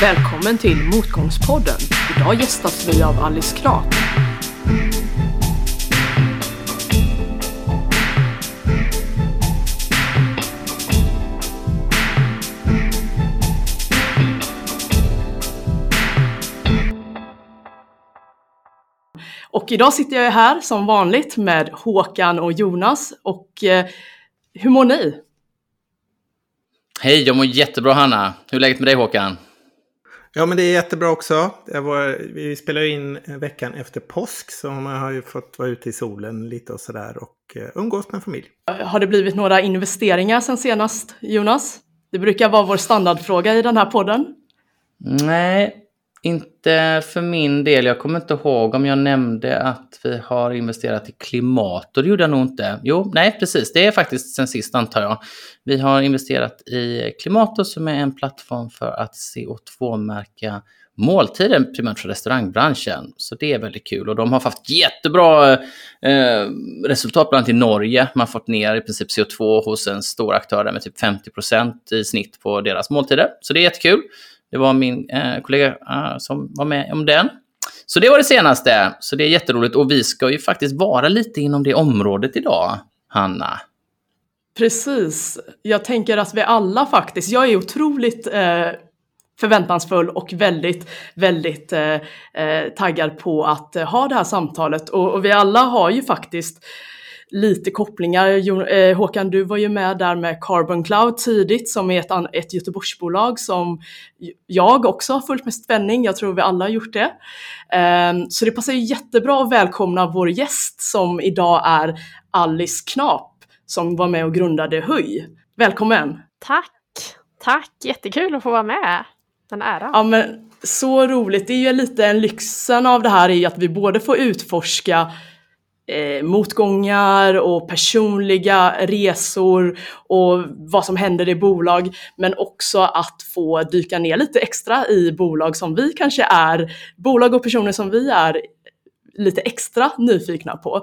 Välkommen till Motgångspodden. Idag gästas vi av Alice Krat. Och idag sitter jag här som vanligt med Håkan och Jonas. Och eh, hur mår ni? Hej, jag mår jättebra Hanna. Hur är läget med dig Håkan? Ja, men det är jättebra också. Var, vi spelar in veckan efter påsk, så man har ju fått vara ute i solen lite och sådär och uh, umgås med familj. Har det blivit några investeringar sen senast, Jonas? Det brukar vara vår standardfråga i den här podden. Nej, inte för min del. Jag kommer inte ihåg om jag nämnde att vi har investerat i klimat. Och det gjorde jag nog inte. Jo, nej precis. Det är faktiskt sen sist antar jag. Vi har investerat i Klimato som är en plattform för att CO2-märka måltiden. primärt för restaurangbranschen. Så det är väldigt kul och de har haft jättebra eh, resultat, bland annat i Norge. Man har fått ner i princip CO2 hos en stor aktör med typ 50% i snitt på deras måltider. Så det är jättekul. Det var min eh, kollega eh, som var med om den. Så det var det senaste. Så det är jätteroligt. Och vi ska ju faktiskt vara lite inom det området idag, Hanna. Precis. Jag tänker att vi alla faktiskt, jag är otroligt eh, förväntansfull och väldigt, väldigt eh, eh taggad på att eh, ha det här samtalet. Och, och vi alla har ju faktiskt lite kopplingar. Eh, Håkan, du var ju med där med Carbon Cloud tidigt som är ett, ett Göteborgsbolag som jag också har följt med spänning. Jag tror vi alla har gjort det. Ehm, så det passar ju jättebra att välkomna vår gäst som idag är Alice Knap som var med och grundade Höj. Välkommen! Tack! Tack! Jättekul att få vara med. En ära. Ja, men så roligt. Det är ju lite en lyxen av det här i att vi både får utforska eh, motgångar och personliga resor och vad som händer i bolag, men också att få dyka ner lite extra i bolag som vi kanske är, bolag och personer som vi är lite extra nyfikna på.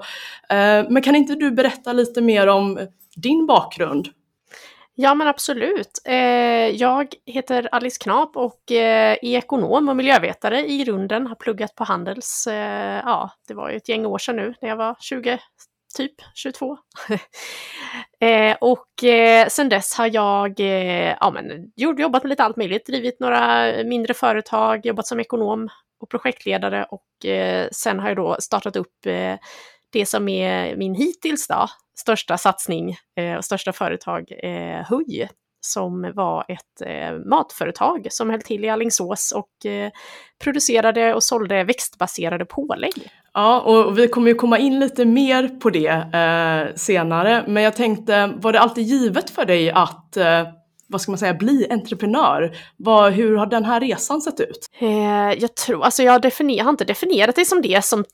Eh, men kan inte du berätta lite mer om din bakgrund? Ja men absolut. Eh, jag heter Alice Knap och eh, är ekonom och miljövetare i grunden. Har pluggat på Handels, eh, ja det var ju ett gäng år sedan nu när jag var 20, typ 22. och sen dess har jag ja, men, jobbat med lite allt möjligt, drivit några mindre företag, jobbat som ekonom och projektledare och sen har jag då startat upp det som är min hittills då, största satsning eh, och största företag, eh, Huj, som var ett eh, matföretag som höll till i Allingsås och eh, producerade och sålde växtbaserade pålägg. Ja, och vi kommer ju komma in lite mer på det eh, senare, men jag tänkte, var det alltid givet för dig att eh, vad ska man säga, bli entreprenör. Vad, hur har den här resan sett ut? Eh, jag tror, alltså jag, definier, jag har inte definierat det som det som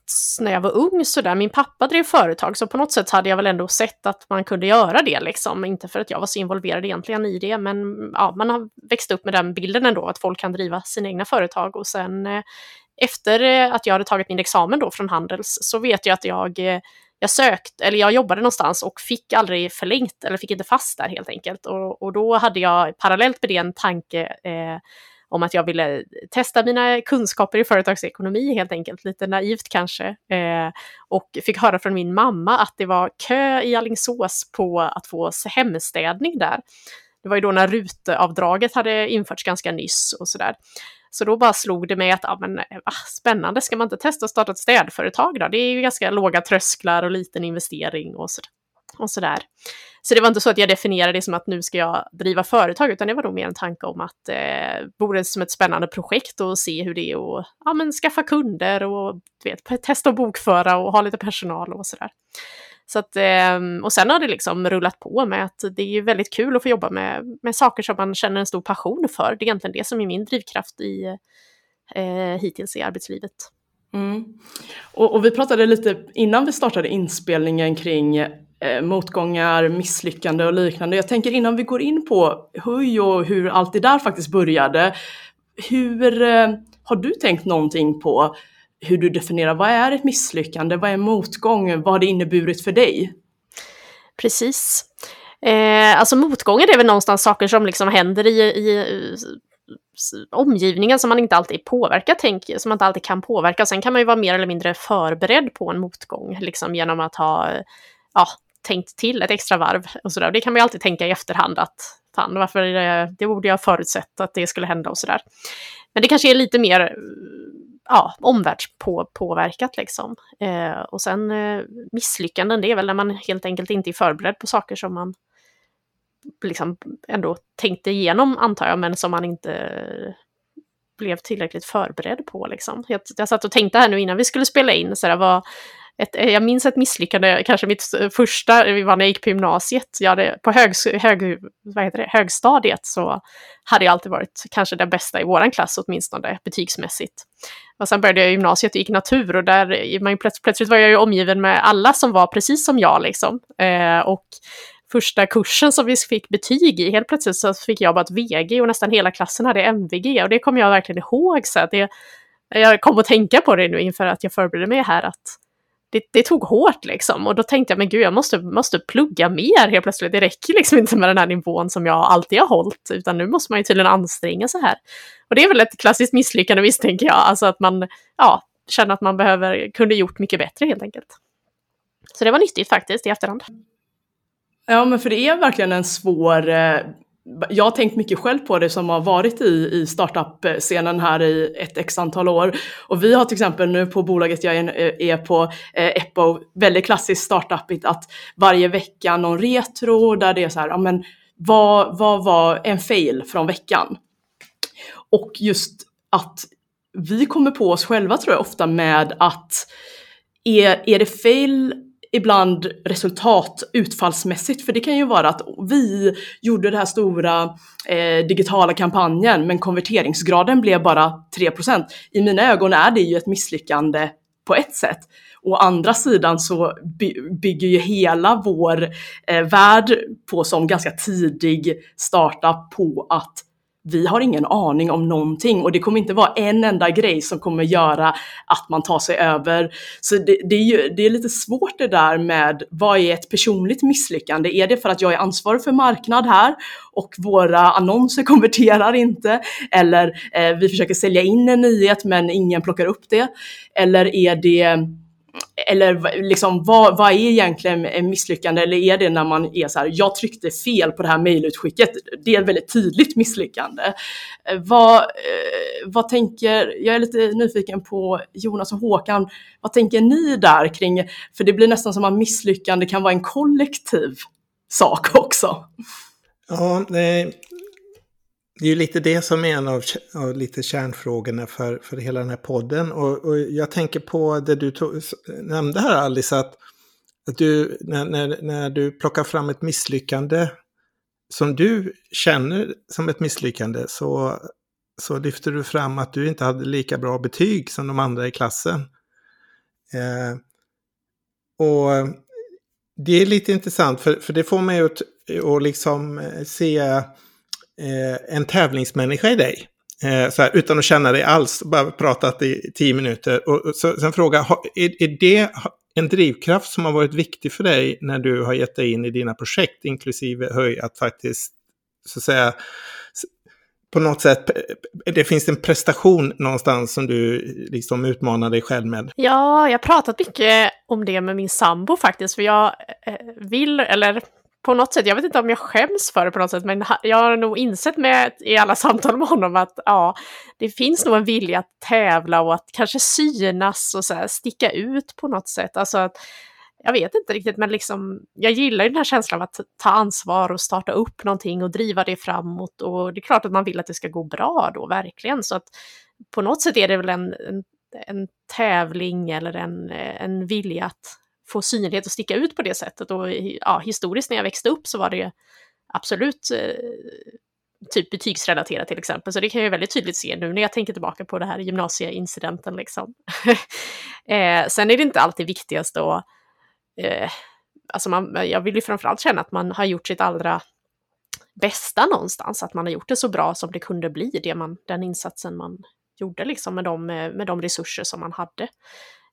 när jag var ung sådär. Min pappa drev företag så på något sätt hade jag väl ändå sett att man kunde göra det liksom. Inte för att jag var så involverad egentligen i det, men ja, man har växt upp med den bilden ändå att folk kan driva sina egna företag och sen eh, efter eh, att jag hade tagit min examen då från Handels så vet jag att jag eh, jag sökte, eller jag jobbade någonstans och fick aldrig förlängt, eller fick inte fast där helt enkelt. Och, och då hade jag parallellt med det en tanke eh, om att jag ville testa mina kunskaper i företagsekonomi helt enkelt, lite naivt kanske. Eh, och fick höra från min mamma att det var kö i Allingsås på att få hemstädning där. Det var ju då när rutavdraget hade införts ganska nyss och sådär. Så då bara slog det mig att, ja men eh, ah, spännande, ska man inte testa att starta ett städföretag då? Det är ju ganska låga trösklar och liten investering och, sådär. och sådär. Så det var inte så att jag definierade det som att nu ska jag driva företag, utan det var nog mer en tanke om att eh, vore som ett spännande projekt och se hur det är att ja, men skaffa kunder och vet, testa att bokföra och ha lite personal och sådär. Så att, ehm, och sen har det liksom rullat på med att det är väldigt kul att få jobba med, med saker som man känner en stor passion för. Det är egentligen det som är min drivkraft i, eh, hittills i arbetslivet. Mm. Och, och, vi pratade lite innan vi startade inspelningen kring eh, motgångar, misslyckande och liknande. Jag tänker innan vi går in på höj och hur allt det där faktiskt började. Hur eh, har du tänkt någonting på hur du definierar vad är ett misslyckande, vad är motgång, vad har det inneburit för dig? Precis. Eh, alltså motgångar är väl någonstans saker som liksom händer i, i omgivningen som man inte alltid påverkar, tänk, som man inte alltid kan påverka. Sen kan man ju vara mer eller mindre förberedd på en motgång, liksom genom att ha ja, tänkt till ett extra varv och sådär. Det kan man ju alltid tänka i efterhand att fan, varför, det borde jag förutsett att det skulle hända och sådär. Men det kanske är lite mer ja, omvärldspåverkat liksom. Eh, och sen eh, misslyckanden, det är väl när man helt enkelt inte är förberedd på saker som man liksom ändå tänkte igenom antar jag, men som man inte blev tillräckligt förberedd på. Liksom. Jag, jag satt och tänkte här nu innan vi skulle spela in, så där, vad, ett, eh, jag minns ett misslyckande, kanske mitt första, det var när jag gick på gymnasiet. Jag hade, på hög, hög, vad heter det, högstadiet så hade jag alltid varit kanske den bästa i våran klass åtminstone betygsmässigt. Och sen började jag gymnasiet och gick natur och där man plötsligt, plötsligt var jag ju omgiven med alla som var precis som jag liksom. Eh, och första kursen som vi fick betyg i, helt plötsligt så fick jag bara ett VG och nästan hela klassen hade MVG och det kommer jag verkligen ihåg. Så att det, jag kom att tänka på det nu inför att jag förberedde mig här att det, det, tog hårt liksom. Och då tänkte jag, men gud, jag måste, måste plugga mer helt plötsligt. Det räcker liksom inte med den här nivån som jag alltid har hållit, utan nu måste man ju tydligen anstränga sig här. Och det är väl ett klassiskt misslyckande misstänker jag, alltså att man, ja, känner att man behöver, kunde gjort mycket bättre helt enkelt. Så det var nyttigt faktiskt i efterhand. Ja, men för det är verkligen en svår eh, jag har tänkt mycket själv på det som har varit i, i startup-scenen här i ett x antal år. Och vi har till exempel nu på bolaget jag är, är på, eh, Eppo, väldigt klassiskt startupigt att varje vecka någon retro där det är så här, ja men vad, vad var en fail från veckan? Och just att vi kommer på oss själva tror jag ofta med att är, är det fail ibland resultat utfallsmässigt. För det kan ju vara att vi gjorde den här stora eh, digitala kampanjen men konverteringsgraden blev bara 3% I mina ögon är det ju ett misslyckande på ett sätt. Å andra sidan så by bygger ju hela vår eh, värld på som ganska tidig startup på att vi har ingen aning om någonting och det kommer inte vara en enda grej som kommer göra att man tar sig över. Så det, det, är ju det är lite svårt det där med vad är ett personligt misslyckande? Är det för att jag är ansvarig för marknad här och våra annonser konverterar inte? Eller eh, vi försöker sälja in en nyhet men ingen plockar upp det? Eller är det eller liksom, vad, vad är egentligen misslyckande? Eller är det när man är så här, jag tryckte fel på det här mejlutskicket. Det är ett väldigt tydligt misslyckande. Eh, vad, eh, vad tänker, jag är lite nyfiken på Jonas och Håkan, vad tänker ni där kring, för det blir nästan som att misslyckande kan vara en kollektiv sak också. Ja, det är ju lite det som är en av, av lite kärnfrågorna för, för hela den här podden. Och, och jag tänker på det du tog, nämnde här Alice, att, att du, när, när, när du plockar fram ett misslyckande som du känner som ett misslyckande så, så lyfter du fram att du inte hade lika bra betyg som de andra i klassen. Eh, och det är lite intressant för, för det får mig att, att liksom eh, se eh, en tävlingsmänniska i dig. Eh, så här, utan att känna dig alls, bara pratat i tio minuter. Och, och så, sen fråga, är, är det en drivkraft som har varit viktig för dig när du har gett dig in i dina projekt, inklusive Höj, att faktiskt, så att säga, på något sätt, det finns en prestation någonstans som du liksom utmanar dig själv med? Ja, jag har pratat mycket om det med min sambo faktiskt, för jag eh, vill, eller på något sätt, jag vet inte om jag skäms för det på något sätt, men jag har nog insett med, i alla samtal med honom att ja, det finns nog en vilja att tävla och att kanske synas och så här, sticka ut på något sätt. Alltså att, jag vet inte riktigt, men liksom, jag gillar ju den här känslan av att ta ansvar och starta upp någonting och driva det framåt. Och det är klart att man vill att det ska gå bra då, verkligen. Så att på något sätt är det väl en, en, en tävling eller en, en vilja att få synlighet och sticka ut på det sättet. Och ja, historiskt när jag växte upp så var det absolut eh, typ betygsrelaterat till exempel. Så det kan jag väldigt tydligt se nu när jag tänker tillbaka på det här gymnasieincidenten. Liksom. eh, sen är det inte alltid viktigast att... Eh, alltså man, jag vill ju framförallt känna att man har gjort sitt allra bästa någonstans, att man har gjort det så bra som det kunde bli, det man, den insatsen man gjorde liksom med de, med de resurser som man hade.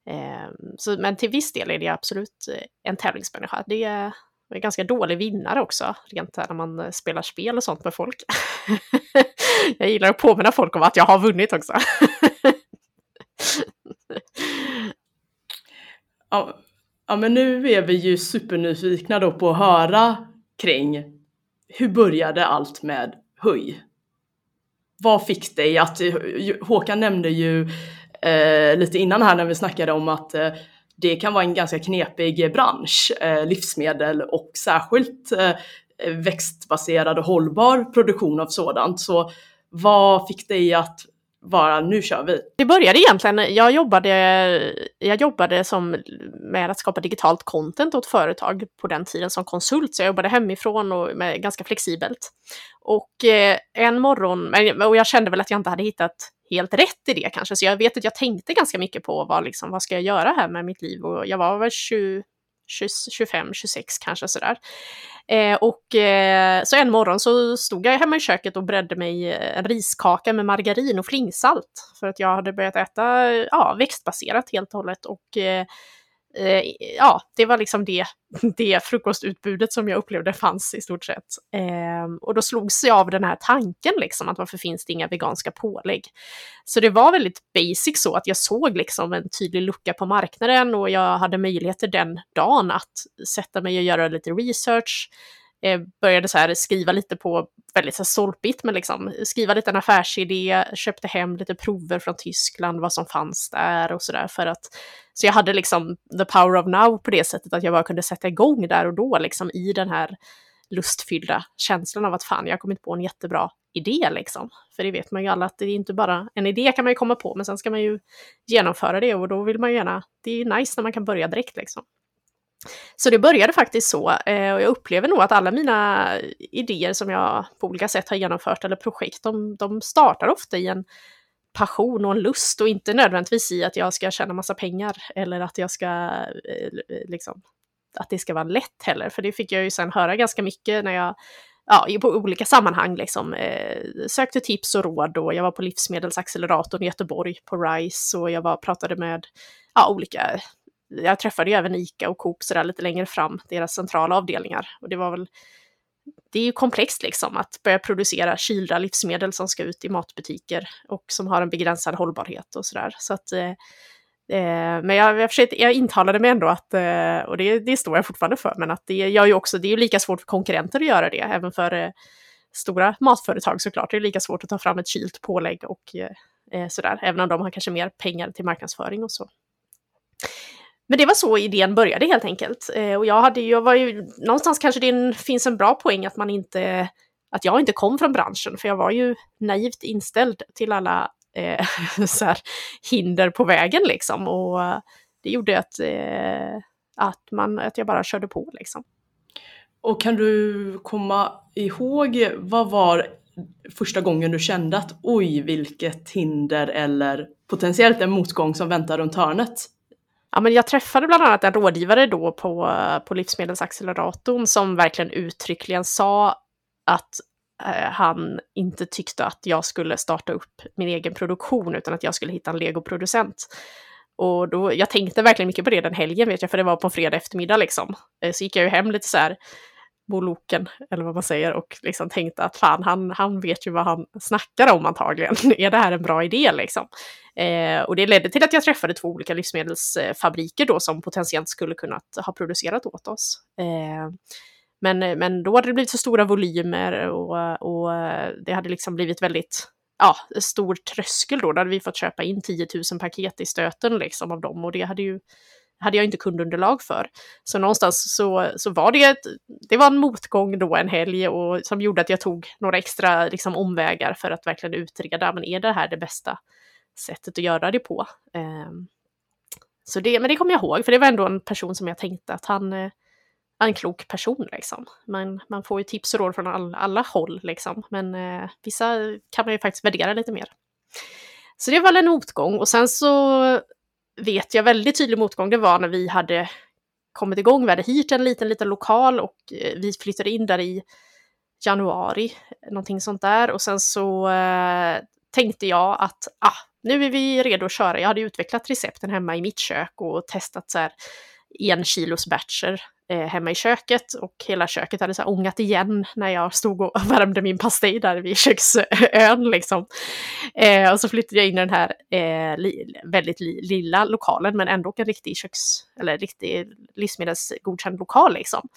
Eh, så, men till viss del är det absolut eh, en tävlingsmänniska. Det, är är ganska dålig vinnare också, rent när man eh, spelar spel och sånt med folk. jag gillar att påminna folk om att jag har vunnit också. ja, ja, men nu är vi ju supernyfikna då på att höra kring hur började allt med höj? Vad fick dig att, eh, Håkan nämnde ju eh, lite innan här när vi snackade om att eh, det kan vara en ganska knepig bransch, eh, livsmedel och särskilt eh, växtbaserad och hållbar produktion av sådant. Så vad fick dig att vara nu kör vi? Det började egentligen, jag jobbade, jag jobbade som, med att skapa digitalt content åt företag på den tiden som konsult, så jag jobbade hemifrån och med, ganska flexibelt. Och eh, en morgon, och jag kände väl att jag inte hade hittat helt rätt i det kanske, så jag vet att jag tänkte ganska mycket på vad, liksom, vad ska jag göra här med mitt liv och jag var väl 20, 25, 26 kanske sådär. Eh, och eh, så en morgon så stod jag hemma i köket och bredde mig eh, en riskaka med margarin och flingsalt. För att jag hade börjat äta ja, växtbaserat helt och hållet. Och eh, eh, ja, det var liksom det, det frukostutbudet som jag upplevde fanns i stort sett. Eh, och då slogs jag av den här tanken liksom att varför finns det inga veganska pålägg? Så det var väldigt basic så att jag såg liksom en tydlig lucka på marknaden och jag hade möjligheter den dagen att sätta mig och göra lite research. Eh, började så här skriva lite på, väldigt så solpigt, men liksom skriva lite en affärsidé, köpte hem lite prover från Tyskland, vad som fanns där och sådär för att så jag hade liksom the power of now på det sättet att jag bara kunde sätta igång där och då liksom i den här lustfyllda känslan av att fan, jag har kommit på en jättebra idé liksom. För det vet man ju alla att det är inte bara en idé kan man ju komma på, men sen ska man ju genomföra det och då vill man ju gärna, det är ju nice när man kan börja direkt liksom. Så det började faktiskt så eh, och jag upplever nog att alla mina idéer som jag på olika sätt har genomfört eller projekt, de, de startar ofta i en passion och en lust och inte nödvändigtvis i att jag ska tjäna massa pengar eller att jag ska eh, eh, liksom att det ska vara lätt heller, för det fick jag ju sen höra ganska mycket när jag ja, i olika sammanhang liksom, eh, sökte tips och råd och jag var på livsmedelsacceleratorn i Göteborg på RISE och jag var, pratade med ja, olika jag träffade ju även ICA och Coop sådär lite längre fram, deras centrala avdelningar. Och det var väl, det är ju komplext liksom att börja producera kylda livsmedel som ska ut i matbutiker och som har en begränsad hållbarhet och sådär. Så att, eh, eh, men jag, jag, försökte, jag intalade mig ändå att, eh, och det, det står jag fortfarande för, men att det gör ju också, det är ju lika svårt för konkurrenter att göra det, även för eh, stora matföretag såklart. Det är lika svårt att ta fram ett kylt pålägg och eh, eh sådär, även om de har kanske mer pengar till marknadsföring och så. Men det var så idén började helt enkelt. Eh, och jag, hade, jag var ju, någonstans kanske det finns en bra poäng att man inte, att jag inte kom från branschen, för jag var ju naivt inställd till alla eh, så här, hinder på vägen liksom. Och det gjorde att, eh, att, man, att jag bara körde på liksom. Och kan du komma ihåg, vad var första gången du kände att oj, vilket hinder eller potentiellt en motgång som väntar runt hörnet? Ja, men jag träffade bland annat en rådgivare då på, på Livsmedelsacceleratorn som verkligen uttryckligen sa att eh, han inte tyckte att jag skulle starta upp min egen produktion utan att jag skulle hitta en legoproducent. Och då, jag tänkte verkligen mycket på det den helgen vet jag, för det var på en fredag eftermiddag liksom. Eh, så gick jag ju hem lite så här, Moloken, eller vad man säger, och liksom tänkte att fan, han, han vet ju vad han snackar om antagligen. är det här en bra idé liksom? Eh, och det ledde till att jag träffade två olika livsmedelsfabriker då som potentiellt skulle kunnat ha producerat åt oss. Eh, men, men då hade det blivit så stora volymer och, och det hade liksom blivit väldigt ja, stor tröskel då. Då hade vi fått köpa in 10 000 paket i stöten liksom av dem och det hade ju hade jag inte kundunderlag för. Så någonstans så, så var det, ett, det var en motgång då en helg och som gjorde att jag tog några extra liksom, omvägar för att verkligen utreda, men är det här det bästa sättet att göra det på? Eh, så det, men det kommer jag ihåg, för det var ändå en person som jag tänkte att han eh, är en klok person liksom. Man, man får ju tips och råd från all, alla håll liksom, men eh, vissa kan man ju faktiskt värdera lite mer. Så det var en motgång och sen så vet jag väldigt tydlig motgång, det var när vi hade kommit igång. Vi hade hyrt en liten, liten lokal och eh, vi flyttade in där i januari, någonting sånt där. Och sen så eh, tänkte jag att ah, nu är vi redo att köra. Jag hade utvecklat recepten hemma i mitt kök och testat så här en kilos batcher eh, hemma i köket och hela köket hade så här ångat igen när jag stod och värmde min pastej där vid köksön liksom. Eh, och så flyttade jag in i den här eh, li väldigt li lilla lokalen men ändå en riktig köks eller riktig livsmedelsgodkänd lokal liksom.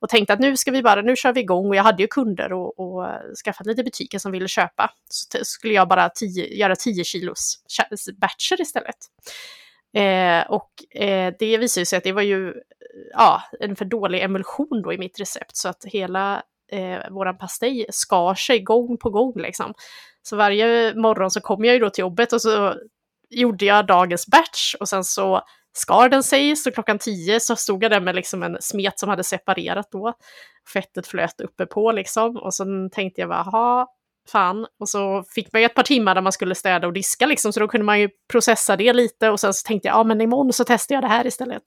Och tänkte att nu ska vi bara, nu kör vi igång och jag hade ju kunder och, och eh, skaffat lite butiker som ville köpa. Så skulle jag bara tio, göra 10 kilos batcher istället. Eh, och eh, det visade sig att det var ju ja, en för dålig emulsion då i mitt recept så att hela eh, våran pastej skar sig gång på gång liksom. Så varje morgon så kom jag ju då till jobbet och så gjorde jag dagens batch och sen så skar den sig, så klockan tio så stod jag där med liksom en smet som hade separerat då. Fettet flöt uppe på liksom och sen tänkte jag bara, ha fan. Och så fick man ju ett par timmar där man skulle städa och diska liksom, så då kunde man ju processa det lite och sen så tänkte jag, ja men imorgon så testar jag det här istället.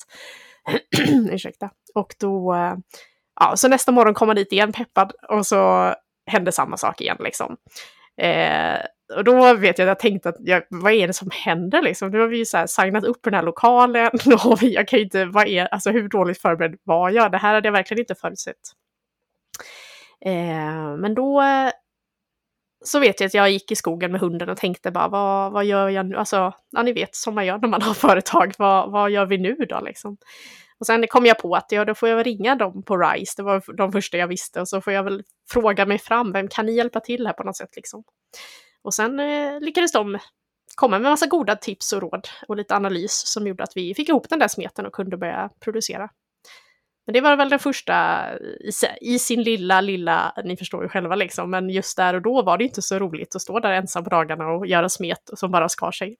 Ursäkta. Och då, eh, ja, så nästa morgon kom han dit igen peppad och så hände samma sak igen liksom. Eh, och då vet jag att jag tänkte att jag, vad är det som händer liksom? Nu har vi ju så här signat upp den här lokalen och jag kan ju inte, vad är, alltså hur dåligt förberedd var jag? Det här hade jag verkligen inte förutsett. Eh, men då så vet jag att jag gick i skogen med hunden och tänkte bara vad, vad gör jag nu? Alltså, ja ni vet som man gör när man har företag, vad, vad gör vi nu då liksom? Och sen kom jag på att ja, då får jag väl ringa dem på RISE, det var de första jag visste, och så får jag väl fråga mig fram, vem kan ni hjälpa till här på något sätt liksom? Och sen eh, lyckades de komma med massa goda tips och råd och lite analys som gjorde att vi fick ihop den där smeten och kunde börja producera. Men det var väl den första i, i, sin lilla, lilla, ni förstår ju själva liksom, men just där och då var det inte så roligt att stå där ensam på dagarna och göra smet som bara skar sig.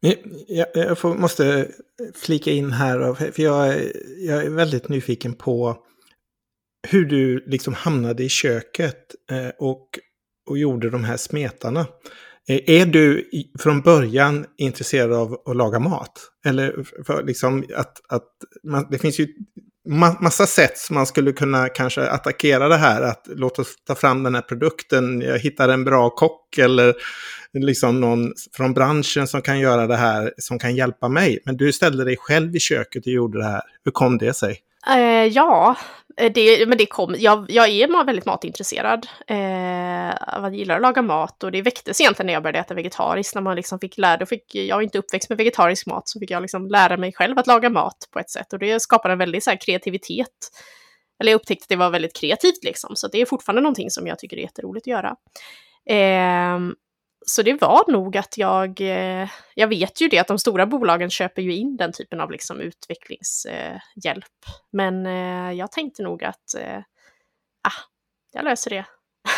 jag, jag får, måste flika in här, för jag, jag är väldigt nyfiken på hur du liksom hamnade i köket eh, och, och gjorde de här smetarna. Eh, är du från början intresserad av att laga mat? Eller för liksom att, att man, det finns ju ma massa sätt som man skulle kunna kanske attackera det här. Att låt oss ta fram den här produkten, eh, jag hittar en bra kock eller liksom någon från branschen som kan göra det här, som kan hjälpa mig. Men du ställde dig själv i köket och gjorde det här. Hur kom det sig? Eh, ja, eh, det, men det kom, jag, jag är väldigt matintresserad. Eh, jag gillar att laga mat och det väcktes egentligen när jag började äta vegetariskt. När man liksom fick lära, fick, jag är inte uppväxt med vegetarisk mat, så fick jag liksom lära mig själv att laga mat på ett sätt. Och det skapade en väldig så här, kreativitet. Eller jag upptäckte att det var väldigt kreativt liksom. Så det är fortfarande någonting som jag tycker är jätteroligt att göra. Eh, så det var nog att jag, eh, jag vet ju det att de stora bolagen köper ju in den typen av liksom utvecklingshjälp. Men eh, jag tänkte nog att, eh, ah, jag löser det.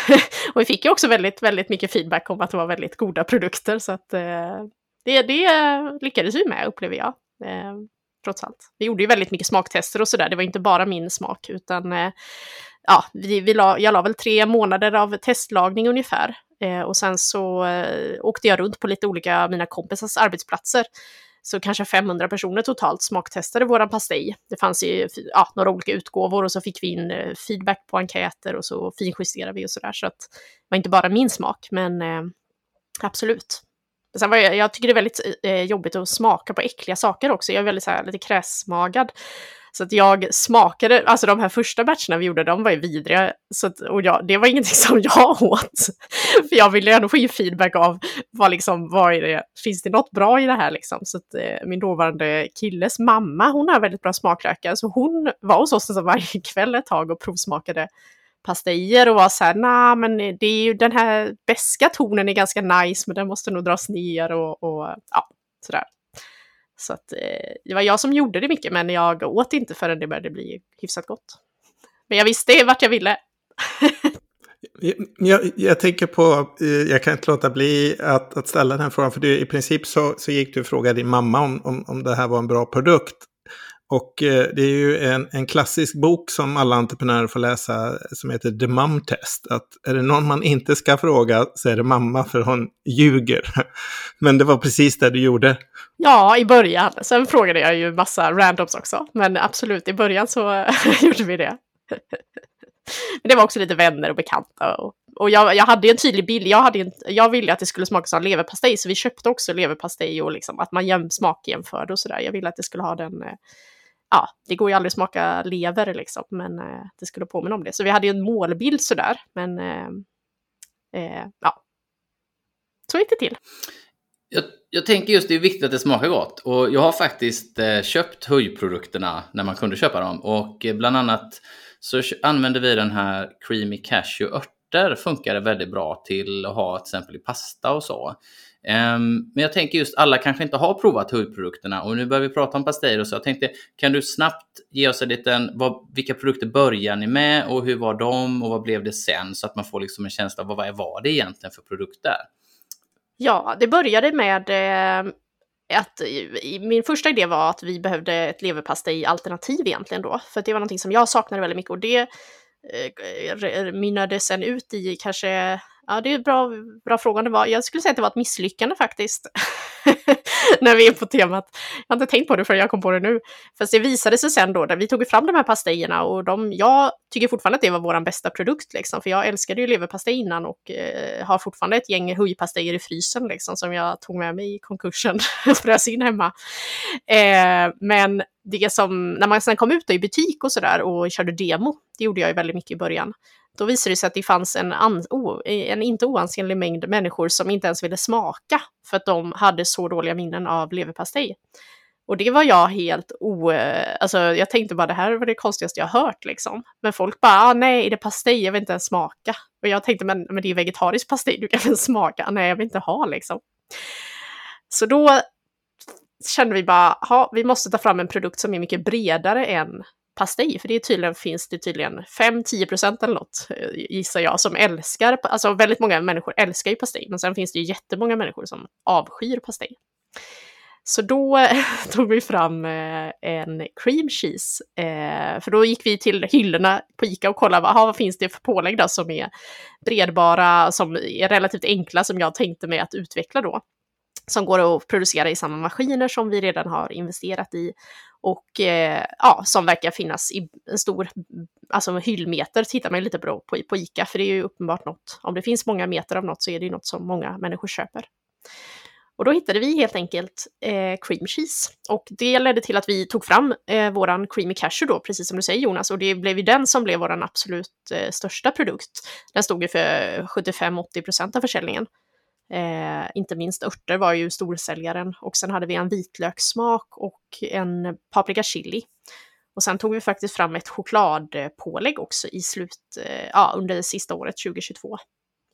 och vi fick ju också väldigt, väldigt mycket feedback om att det var väldigt goda produkter, så att det, det lyckades vi med, upplever jag. Trots allt. Vi gjorde ju väldigt mycket smaktester och sådär, det var inte bara min smak, utan ja, vi, vi la, jag la väl tre månader av testlagning ungefär Eh, och sen så eh, åkte jag runt på lite olika mina kompisars arbetsplatser. Så kanske 500 personer totalt smaktestade våran pastej. Det fanns ju ja, några olika utgåvor och så fick vi in eh, feedback på enkäter och så finjusterade vi och sådär. Så att det var inte bara min smak, men eh, absolut. Sen var jag, jag tycker det är väldigt eh, jobbigt att smaka på äckliga saker också. Jag är väldigt så här, lite kräsmagad. Så att jag smakade, alltså de här första batcherna vi gjorde, de var ju vidriga. Så att, och jag, det var ingenting som jag åt. För jag ville ändå få in feedback av vad liksom, vad är det, finns det något bra i det här liksom? Så att eh, min dåvarande killes mamma, hon har väldigt bra smaklökar, så hon var hos oss alltså varje kväll ett tag och provsmakade pastejer och var så här, nej men det är ju den här beska tonen är ganska nice men den måste nog dras ner och, och ja, sådär. Så att, eh, det var jag som gjorde det mycket, men jag åt inte förrän det började bli hyfsat gott. Men jag visste vart jag ville. jag, jag, tänker på, eh, jag kan inte låta bli att, att ställa den frågan, för du, i princip så, så gick du och frågade din mamma om, om, om det här var en bra produkt. Och eh, det är ju en, en klassisk bok som alla entreprenörer får läsa som heter The Mum Test. Att är det någon man inte ska fråga så är det mamma för hon ljuger. Men det var precis det du gjorde. Ja, i början. Sen frågade jag ju massa randoms också. Men absolut, i början så gjorde vi det. Men det var också lite vänner och bekanta. Och, och jag, jag hade en tydlig bild. Jag, hade en, jag ville att det skulle smaka som leverpastej, så vi köpte också leverpastej och liksom att man jäm, smakjämförde och sådär. Jag ville att det skulle ha den eh, ja, det går ju aldrig att smaka lever liksom, men eh, det skulle påminna om det. Så vi hade ju en målbild sådär, men eh, eh, ja. Så gick det till. Jag, jag, tänker just det är viktigt att det smakar gott. Och jag har faktiskt eh, köpt höjprodukterna när man kunde köpa dem. Och eh, bland annat så använder vi den här Creamy Cashew örter. Funkar det väldigt bra till att ha till exempel i pasta och så. Um, men jag tänker just alla kanske inte har provat höjprodukterna och nu börjar vi prata om pastejer och så. Jag tänkte, kan du snabbt ge oss en liten, vad, vilka produkter börjar ni med och hur var de och vad blev det sen? Så att man får liksom en känsla av vad, vad var det egentligen för produkter? Ja, det började med eh, att min första idé var att vi behövde ett leverpastej-alternativ egentligen då. För det var någonting som jag saknade väldigt mycket och det eh, mynnade sen ut i kanske Ja, det är en bra, bra fråga. Det var, jag skulle säga att det var ett misslyckande faktiskt. När vi är på temat. Jag har inte tänkt på det förrän jag kom på det nu. Fast det visade sig sen då, när vi tog fram de här pastejerna och de, jag tycker fortfarande att det var vår bästa produkt liksom. För jag älskade ju leverpastej innan och eh, har fortfarande ett gäng hujpastejer i frysen liksom som jag tog med mig i konkursen och frös in hemma. Eh, men det som, när man sen kom ut i butik och sådär och körde demo, det gjorde jag ju väldigt mycket i början, då visade det sig att det fanns en, an, oh, en inte oansenlig mängd människor som inte ens ville smaka för att de hade så dåliga minnen av leverpastej. Och det var jag helt o... Alltså jag tänkte bara det här var det konstigaste jag hört liksom. Men folk bara, ah, nej, är det pastej? Jag vill inte ens smaka. Och jag tänkte, men, men det är vegetarisk pastej, du kan väl smaka? Ah, nej, jag vill inte ha liksom. Så då kände vi bara, ha, vi måste ta fram en produkt som är mycket bredare än pastej, för det är tydligen, finns det tydligen 5-10% eller något, eh, gissar jag, som älskar, alltså väldigt många människor älskar ju pastej, men sen finns det ju jättemånga människor som avskyr pastej. Så då tog vi fram eh, en cream cheese, eh, för då gick vi till hyllorna på Ica och kollade vad, vad finns det för pålägg då som är bredbara, som är relativt enkla, som jag tänkte mig att utveckla då som går att producera i samma maskiner som vi redan har investerat i och eh, ja, som verkar finnas i en stor, alltså hyllmeter tittar man ju lite på, på, på ICA, för det är ju uppenbart något, om det finns många meter av något så är det ju något som många människor köper. Och då hittade vi helt enkelt eh, cream cheese. Och det ledde till att vi tog fram eh, våran creamy cashew då, precis som du säger Jonas. Och det blev ju den som blev våran absolut eh, största produkt. Den stod ju för 75-80 procent av försäljningen. Eh, inte minst örter var ju storsäljaren och sen hade vi en vitlökssmak och en paprika chili. Och sen tog vi faktiskt fram ett chokladpålägg också i slut, eh, ja, under det sista året 2022.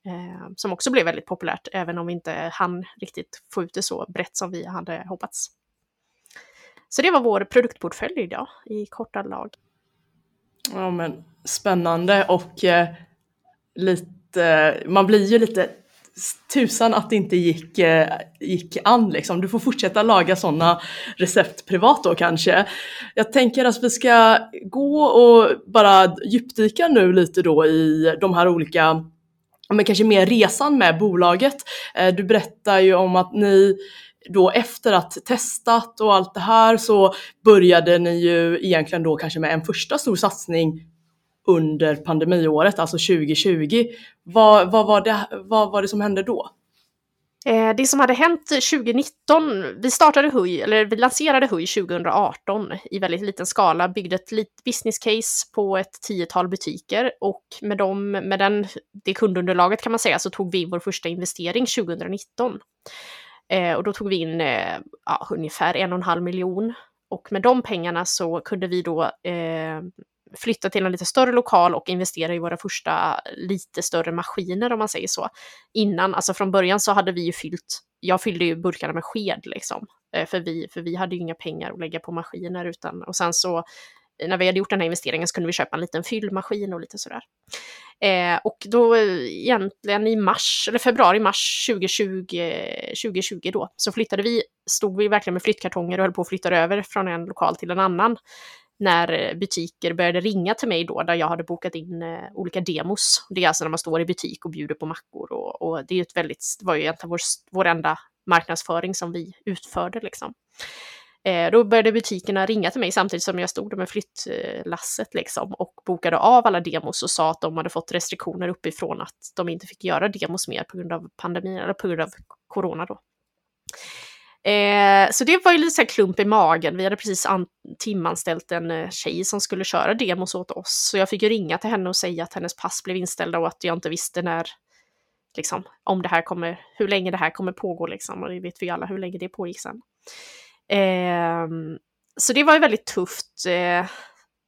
Eh, som också blev väldigt populärt, även om vi inte hann riktigt få ut det så brett som vi hade hoppats. Så det var vår produktportfölj idag i korta lag. Ja men spännande och eh, lite, man blir ju lite tusan att det inte gick, eh, gick an liksom. Du får fortsätta laga sådana recept privat då kanske. Jag tänker att vi ska gå och bara djupdyka nu lite då i de här olika men kanske mer resan med bolaget. Eh, du berättar ju om att ni då efter att testat och allt det här så började ni ju egentligen då kanske med en första stor satsning under pandemiåret, alltså 2020. Vad, vad, var, det, vad var det som hände då? Eh, det som hade hänt 2019, vi startade Huy, eller vi lanserade HUI 2018 i väldigt liten skala, byggde ett litet business case på ett tiotal butiker och med, dem, med den, det kundunderlaget kan man säga så tog vi vår första investering 2019. Eh, och då tog vi in eh, ja, ungefär en och en halv miljon och med de pengarna så kunde vi då eh, flytta till en lite större lokal och investera i våra första lite större maskiner om man säger så. Innan, alltså från början så hade vi ju fyllt, jag fyllde ju burkarna med sked liksom. Eh, för vi, för vi hade ju inga pengar att lägga på maskiner utan, och sen så eh, när vi hade gjort den här investeringen så kunde vi köpa en liten fyllmaskin och lite sådär. Eh, och då eh, egentligen i mars, eller februari-mars 2020, 2020 då, så flyttade vi, stod vi verkligen med flyttkartonger och höll på att flytta över från en lokal till en annan när eh, butiker började ringa till mig då, där jag hade bokat in eh, olika demos. Det är alltså när man står i butik och bjuder på mackor och, och det är ett väldigt, det var ju egentligen vår, vår enda marknadsföring som vi utförde liksom. Eh, då började butikerna ringa till mig samtidigt som jag stod med flyttlasset liksom och bokade av alla demos och sa att de hade fått restriktioner uppifrån att de inte fick göra demos mer på grund av pandemin eller på grund av corona då. Eh, så det var ju lite så här klump i magen. Vi hade precis timanställt en eh, tjej som skulle köra demos åt oss. Så jag fick ju ringa till henne och säga att hennes pass blev inställda och att jag inte visste när, liksom, om det här kommer, hur länge det här kommer pågå liksom. Och det vet vi alla hur länge det pågick sen. Eh, så det var ju väldigt tufft. Eh,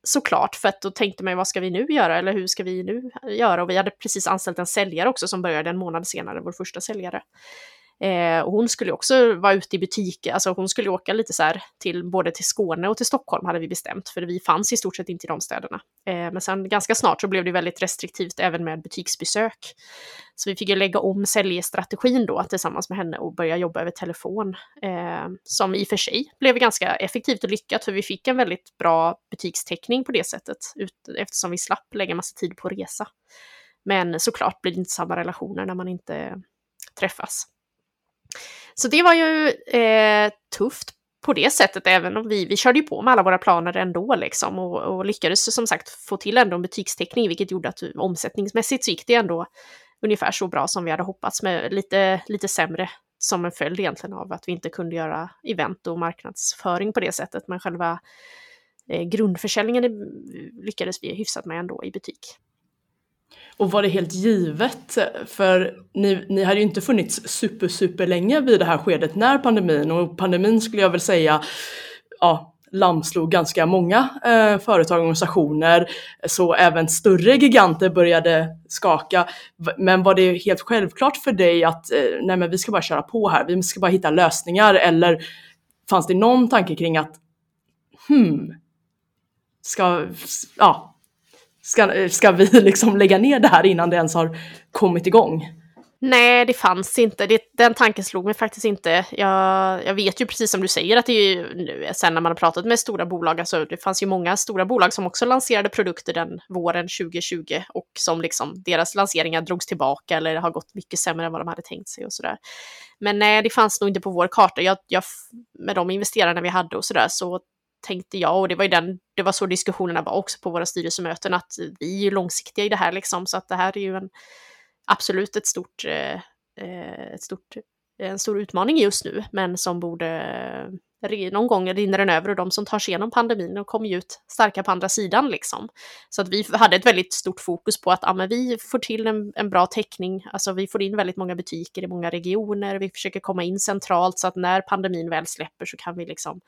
såklart, för att då tänkte man vad ska vi nu göra eller hur ska vi nu göra? Och vi hade precis anställt en säljare också som började en månad senare, vår första säljare. Eh, och hon skulle också vara ute i butik, alltså hon skulle åka lite så här till både till Skåne och till Stockholm hade vi bestämt, för vi fanns i stort sett inte i de städerna. Eh, men sen ganska snart så blev det väldigt restriktivt även med butiksbesök. Så vi fick ju lägga om säljstrategin då tillsammans med henne och börja jobba över telefon. Eh, som i och för sig blev ganska effektivt och lyckat, för vi fick en väldigt bra butikstäckning på det sättet, ut, eftersom vi slapp lägga massa tid på resa. Men såklart blir det inte samma relationer när man inte träffas. Så det var ju eh, tufft på det sättet, även om vi, vi körde ju på med alla våra planer ändå liksom och, och lyckades som sagt få till ändå en butikstäckning, vilket gjorde att omsättningsmässigt så gick det ändå ungefär så bra som vi hade hoppats med lite, lite sämre som en följd egentligen av att vi inte kunde göra event och marknadsföring på det sättet, men själva eh, grundförsäljningen eh, lyckades vi hyfsat med ändå i butik. Och var det helt givet? För ni, ni hade ju inte funnits super, super länge vid det här skedet när pandemin, och pandemin skulle jag väl säga, ja, lamslog ganska många eh, företag och organisationer, så även större giganter började skaka. Men var det helt självklart för dig att eh, nej men vi ska bara köra på här, vi ska bara hitta lösningar eller fanns det någon tanke kring att hmm, ska, ja, ska, ska vi liksom lägga ner det här innan det ens har kommit igång? Nej, det fanns inte. Det, den tanken slog mig faktiskt inte. Jag, jag vet ju precis som du säger att det är ju, sen när man har pratat med stora bolag, alltså det fanns ju många stora bolag som också lanserade produkter den våren 2020 och som liksom deras lanseringar drogs tillbaka eller har gått mycket sämre än vad de hade tänkt sig och sådär. Men nej, det fanns nog inte på vår karta. Jag, jag, med de investerarna vi hade och sådär så tänkte jag, och det var ju den, det var så diskussionerna var också på våra styrelsemöten, att vi är ju långsiktiga i det här liksom, så att det här är ju en, absolut ett stort, eh, eh ett stort, en stor utmaning just nu, men som borde, någon gång rinner den över och de som tar sig igenom pandemin och kommer ju ut starka på andra sidan liksom. Så att vi hade ett väldigt stort fokus på att ja, men vi får till en, en bra täckning, alltså vi får in väldigt många butiker i många regioner, vi försöker komma in centralt så att när pandemin väl släpper så kan vi liksom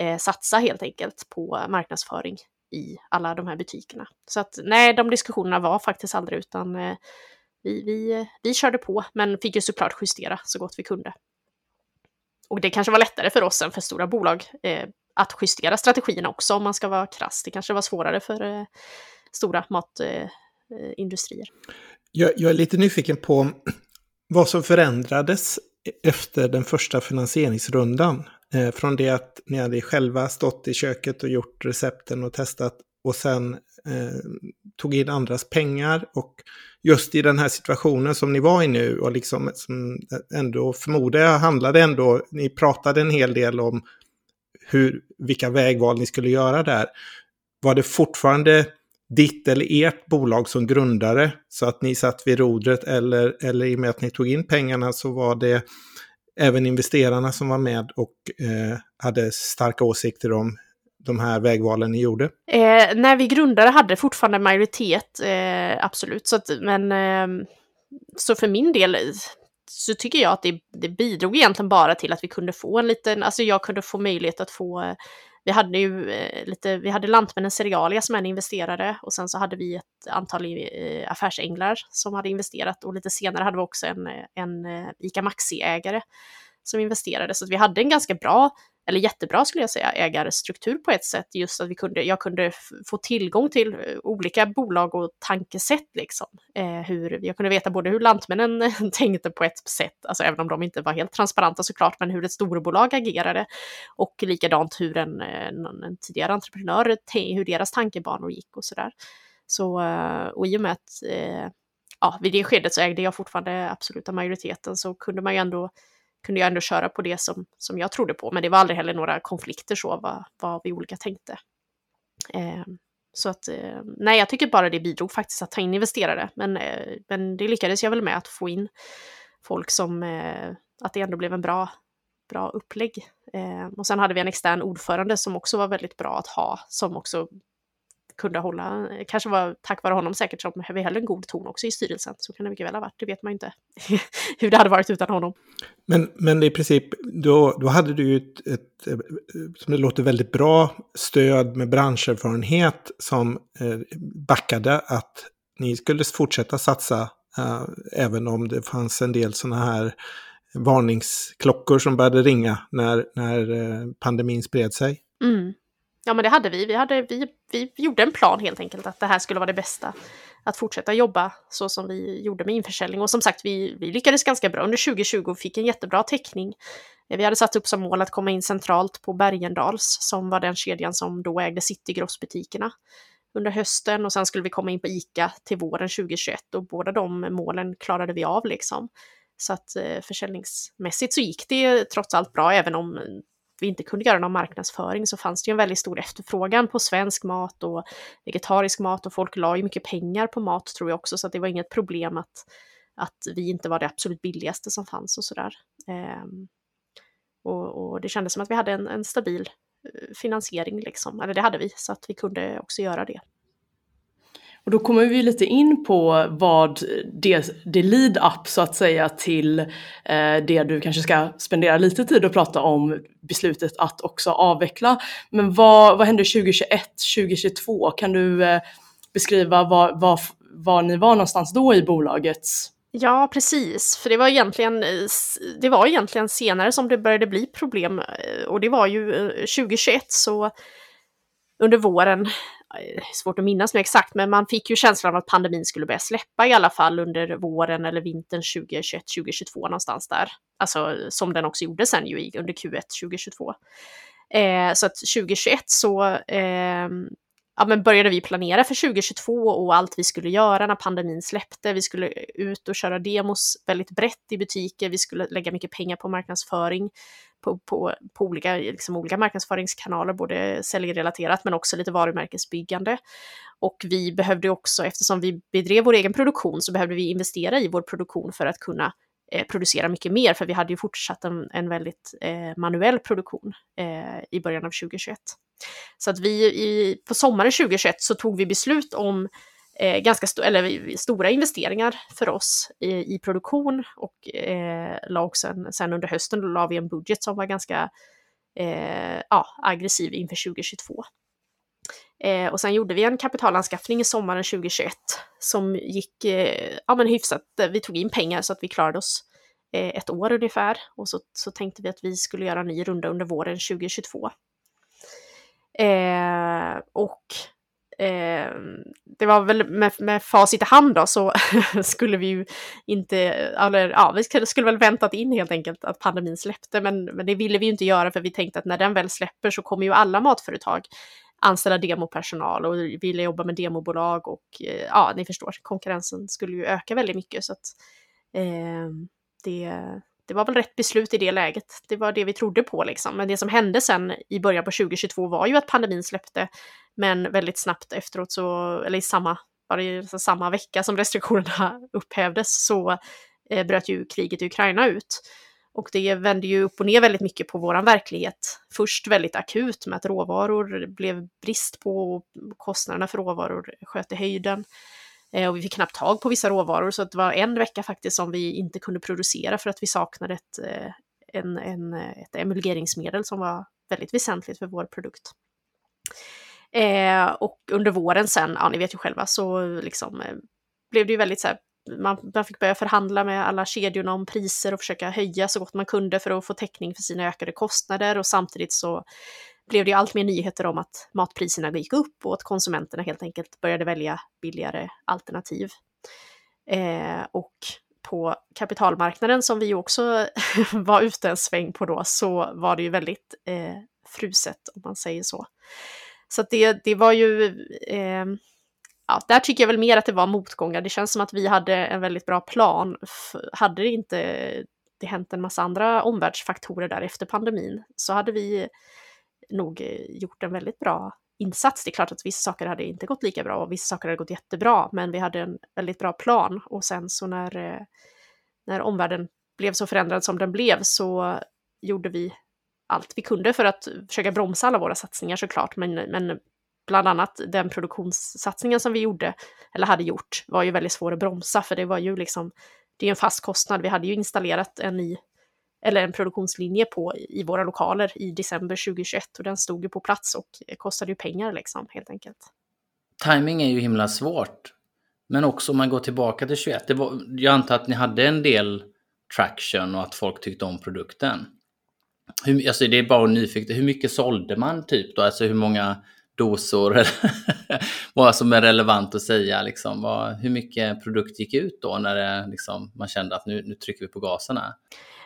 eh, satsa helt enkelt på marknadsföring i alla de här butikerna. Så att nej, de diskussionerna var faktiskt aldrig utan eh, vi, vi, vi körde på, men fick ju såklart justera så gott vi kunde. Och det kanske var lättare för oss än för stora bolag eh, att justera strategierna också om man ska vara krass. Det kanske var svårare för eh, stora matindustrier. Eh, jag, jag är lite nyfiken på vad som förändrades efter den första finansieringsrundan. Eh, från det att ni hade själva stått i köket och gjort recepten och testat och sen eh, tog in andras pengar. Och just i den här situationen som ni var i nu och liksom som ändå förmodar jag handlade ändå, ni pratade en hel del om hur, vilka vägval ni skulle göra där. Var det fortfarande ditt eller ert bolag som grundare så att ni satt vid rodret eller, eller i och med att ni tog in pengarna så var det även investerarna som var med och eh, hade starka åsikter om de här vägvalen ni gjorde? Eh, när vi grundade hade fortfarande majoritet, eh, absolut. Så att, men eh, så för min del eh, så tycker jag att det, det, bidrog egentligen bara till att vi kunde få en liten, alltså jag kunde få möjlighet att få eh, vi hade ju eh, lite, vi hade Lantmännen Serialia som en investerare och sen så hade vi ett antal affärsänglar som hade investerat och lite senare hade vi också en, en eh, ICA Maxi-ägare som investerade. Så vi hade en ganska bra eller jättebra skulle jag säga, ägarstruktur på ett sätt. Just att vi kunde, jag kunde få tillgång till eh, olika bolag och tankesätt. Liksom. Eh, hur, jag kunde veta både hur Lantmännen tänkte på ett sätt, alltså även om de inte var helt transparenta såklart, men hur ett storbolag agerade. Och likadant hur en, eh, en, en tidigare entreprenör, hur deras tankebanor gick och sådär. Så, eh, och i och med att ja, vid det skedet så ägde jag fortfarande absoluta majoriteten så kunde man ju ändå kunde jag ändå köra på det som, som jag trodde på. Men det var aldrig heller några konflikter så, vad, vad vi olika tänkte. Eh, så att, eh, nej, jag tycker bara det bidrog faktiskt att ta in investerare. Men, eh, men det lyckades jag väl med att få in folk som, eh, att det ändå blev en bra, bra upplägg. Eh, och sen hade vi en extern ordförande som också var väldigt bra att ha, som också kunde hålla, kanske var tack vare honom säkert som vi höll en god ton också i styrelsen. Så kan det mycket väl ha varit, det vet man inte hur det hade varit utan honom. Men, men i princip, då, då hade du ju ett, ett, som det låter väldigt bra, stöd med branscherfarenhet som eh, backade att ni skulle fortsätta satsa eh, även om det fanns en del sådana här varningsklockor som började ringa när, när eh, pandemin spred sig. Mm. Ja men det hade vi. Vi, hade, vi, vi gjorde en plan helt enkelt att det här skulle vara det bästa. Att fortsätta jobba så som vi gjorde med införsäljning. Och som sagt, vi, vi lyckades ganska bra under 2020 och fick en jättebra täckning. Eh, vi hade satt upp som mål att komma in centralt på Bergendals som var den kedjan som då ägde Citygrossbutikerna. Under hösten och sen skulle vi komma in på ICA till våren 2021 och båda de målen klarade vi av liksom. Så att eh, försäljningsmässigt så gick det trots allt bra, även om vi inte kunde göra någon marknadsföring så fanns det ju en väldigt stor efterfrågan på svensk mat och vegetarisk mat och folk la ju mycket pengar på mat tror jag också så att det var inget problem att, att vi inte var det absolut billigaste som fanns och sådär. Eh, och, och, det kändes som att vi hade en, en stabil eh, finansiering liksom, eller det hade vi så att vi kunde också göra det. Och då kommer vi lite in på vad det, det lead-up så att säga till eh, det du kanske ska spendera lite tid och prata om beslutet att också avveckla. Men vad, vad hände 2021, 2022? Kan du eh, beskriva var, var, var ni var någonstans då i bolagets? Ja, precis. För det var, egentligen, eh, det var egentligen senare som det började bli problem. Eh, och det var ju eh, 2021 så under våren Eh, svårt att minnas nu exakt, men man fick ju känslan av att pandemin skulle börja släppa i alla fall under våren eller vintern 2021-2022 någonstans där. Alltså som den också gjorde sen ju under Q1 2022. Eh, så att 2021 så eh, ja, men började vi planera för 2022 och allt vi skulle göra när pandemin släppte. Vi skulle ut och köra demos väldigt brett i butiker. Vi skulle lägga mycket pengar på marknadsföring på, på, på olika, liksom olika marknadsföringskanaler, både säljrelaterat men också lite varumärkesbyggande. Och vi behövde också, eftersom vi bedrev vår egen produktion, så behövde vi investera i vår produktion för att kunna Eh, producera mycket mer, för vi hade ju fortsatt en, en väldigt eh, manuell produktion eh, i början av 2021. Så att vi i, på sommaren 2021 så tog vi beslut om eh, ganska st eller, stora investeringar för oss i, i produktion och eh, la också en, sen under hösten la vi en budget som var ganska eh, ja, aggressiv inför 2022. Eh, och sen gjorde vi en kapitalanskaffning i sommaren 2021 som gick eh, ja, men hyfsat. Vi tog in pengar så att vi klarade oss eh, ett år ungefär och så, så tänkte vi att vi skulle göra en ny runda under våren 2022. Eh, och eh, det var väl med, med facit i hand då så skulle vi ju inte, eller ja, vi skulle väl väntat in helt enkelt att pandemin släppte, men, men det ville vi ju inte göra för vi tänkte att när den väl släpper så kommer ju alla matföretag anställa demopersonal och ville jobba med demobolag och eh, ja, ni förstår, konkurrensen skulle ju öka väldigt mycket så att eh, det, det var väl rätt beslut i det läget. Det var det vi trodde på liksom. Men det som hände sen i början på 2022 var ju att pandemin släppte. Men väldigt snabbt efteråt så, eller i samma, bara i samma vecka som restriktionerna upphävdes så eh, bröt ju kriget i Ukraina ut. Och det vände ju upp och ner väldigt mycket på våran verklighet. Först väldigt akut med att råvaror blev brist på och kostnaderna för råvaror sköt i höjden. Eh, och vi fick knappt tag på vissa råvaror så det var en vecka faktiskt som vi inte kunde producera för att vi saknade ett, eh, en, en, ett emulgeringsmedel som var väldigt väsentligt för vår produkt. Eh, och under våren sen, ja ni vet ju själva, så liksom eh, blev det ju väldigt så här, man, man fick börja förhandla med alla kedjorna om priser och försöka höja så gott man kunde för att få täckning för sina ökade kostnader och samtidigt så blev det allt mer nyheter om att matpriserna gick upp och att konsumenterna helt enkelt började välja billigare alternativ. Eh, och på kapitalmarknaden som vi ju också var ute en sväng på då så var det ju väldigt eh, fruset om man säger så. Så det, det var ju, eh, ja, där tycker jag väl mer att det var motgångar. Det känns som att vi hade en väldigt bra plan. Hade det inte det hänt en massa andra omvärldsfaktorer där efter pandemin så hade vi nog eh, gjort en väldigt bra insats. Det är klart att vissa saker hade inte gått lika bra och vissa saker hade gått jättebra, men vi hade en väldigt bra plan och sen så när, eh, när omvärlden blev så förändrad som den blev så gjorde vi allt vi kunde för att försöka bromsa alla våra satsningar såklart, men, men bland annat den produktionssatsningen som vi gjorde, eller hade gjort, var ju väldigt svår att bromsa, för det var ju liksom, det är en fast kostnad. Vi hade ju installerat en ny, eller en produktionslinje på i våra lokaler i december 2021 och den stod ju på plats och kostade ju pengar liksom, helt enkelt. Timing är ju himla svårt. Men också om man går tillbaka till 21, det var, jag antar att ni hade en del traction och att folk tyckte om produkten. Hur, alltså det är bara nyfiket, hur mycket sålde man typ då? Alltså hur många dosor? vad som är relevant att säga liksom. Vad, hur mycket produkt gick ut då när det, liksom, man kände att nu, nu trycker vi på gaserna?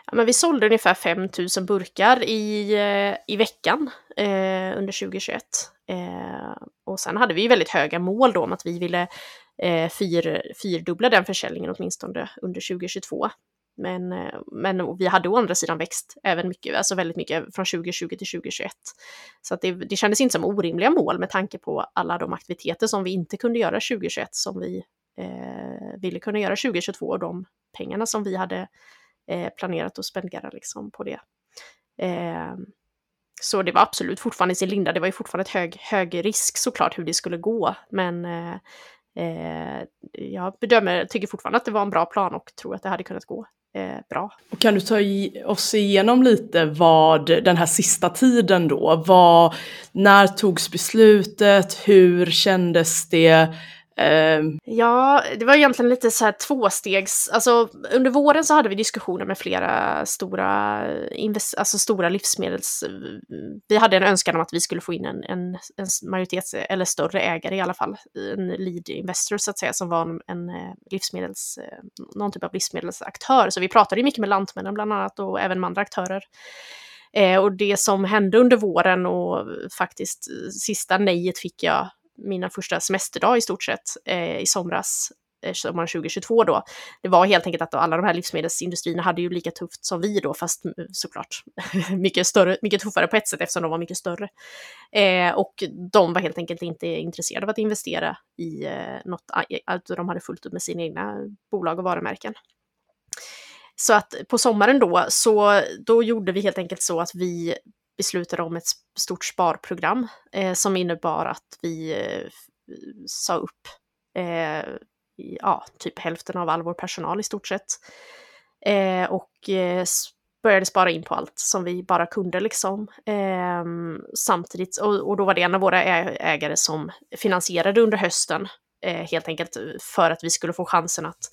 Ja, men vi sålde ungefär 5 000 burkar i, eh, i veckan eh, under 2021. Eh, och sen hade vi väldigt höga mål då om att vi ville eh, fyr, fyrdubbla den försäljningen åtminstone under 2022. Men, eh, men vi hade å andra sidan växt även mycket, alltså väldigt mycket från 2020 till 2021. Så att det, det kändes inte som orimliga mål med tanke på alla de aktiviteter som vi inte kunde göra 2021 som vi eh, ville kunna göra 2022 och de pengarna som vi hade eh, planerat att spendera liksom på det. Eh, så det var absolut fortfarande i sin linda. Det var ju fortfarande ett hög, hög risk såklart hur det skulle gå, men eh, eh jag bedömer, tycker fortfarande att det var en bra plan och tror att det hade kunnat gå Eh, bra. Och kan du ta i, oss igenom lite vad den här sista tiden då, vad, när togs beslutet, hur kändes det? Uh, ja, det var egentligen lite så här tvåstegs... Alltså under våren så hade vi diskussioner med flera stora, alltså stora livsmedels... Vi hade en önskan om att vi skulle få in en, en, en majoritets eller större ägare i alla fall, en lead investor så att säga, som var en, en eh, livsmedels... Eh, någon typ av livsmedelsaktör. Så vi pratade mycket med Lantmännen bland annat och även med andra aktörer. Eh, och det som hände under våren och faktiskt sista nejet fick jag mina första semesterdag i stort sett eh, i somras, eh, sommaren 2022 då, det var helt enkelt att alla de här livsmedelsindustrierna hade ju lika tufft som vi då, fast såklart mycket, större, mycket tuffare på ett sätt eftersom de var mycket större. Eh, och de var helt enkelt inte intresserade av att investera i eh, något, att de hade fullt upp med sina egna bolag och varumärken. Så att på sommaren då, så då gjorde vi helt enkelt så att vi beslutade om ett stort sparprogram eh, som innebar att vi eh, sa upp eh, ja, typ hälften av all vår personal i stort sett. Eh, och eh, började spara in på allt som vi bara kunde liksom. Ehm, samtidigt, och, och, då var det en av våra ägare som finansierade under hösten, eh, helt enkelt eh, för att vi skulle få chansen att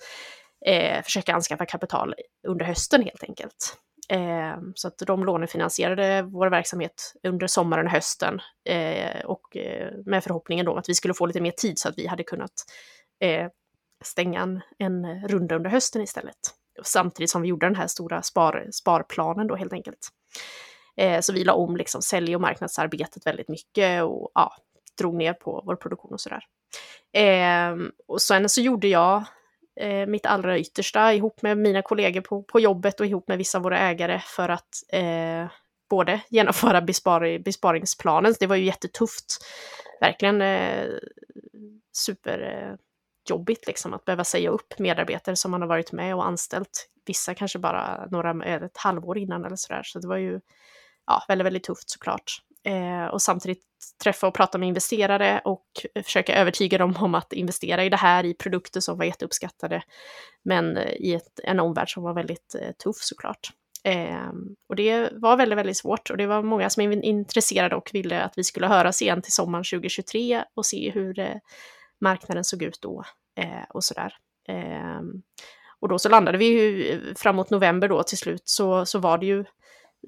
eh, försöka anskaffa kapital under hösten helt enkelt. Eh, så att de lånefinansierade vår verksamhet under sommaren och hösten eh, och eh, med förhoppningen då att vi skulle få lite mer tid så att vi hade kunnat eh, stänga en, en runda under hösten istället. Samtidigt som vi gjorde den här stora spar, sparplanen då helt enkelt. Eh, så vi la om liksom sälj och marknadsarbetet väldigt mycket och ja, drog ner på vår produktion och sådär. Eh, och sen så gjorde jag eh, mitt allra yttersta ihop med mina kollegor på, på jobbet och ihop med vissa av våra ägare för att eh, både genomföra bespar besparingsplanen, det var ju jättetufft, verkligen eh, superjobbigt eh, liksom att behöva säga upp medarbetare som man har varit med och anställt. Vissa kanske bara några, ett halvår innan eller sådär, så det var ju ja, väldigt, väldigt tufft såklart. Eh, och samtidigt träffa och prata med investerare och eh, försöka övertyga dem om att investera i det här, i produkter som var jätteuppskattade, men eh, i ett, en omvärld som var väldigt eh, tuff såklart. Eh, och det var väldigt, väldigt svårt och det var många som var intresserade och ville att vi skulle höras igen till sommaren 2023 och se hur eh, marknaden såg ut då eh, och sådär. Ehm, och då så landade vi ju eh, framåt november då till slut så, så var det ju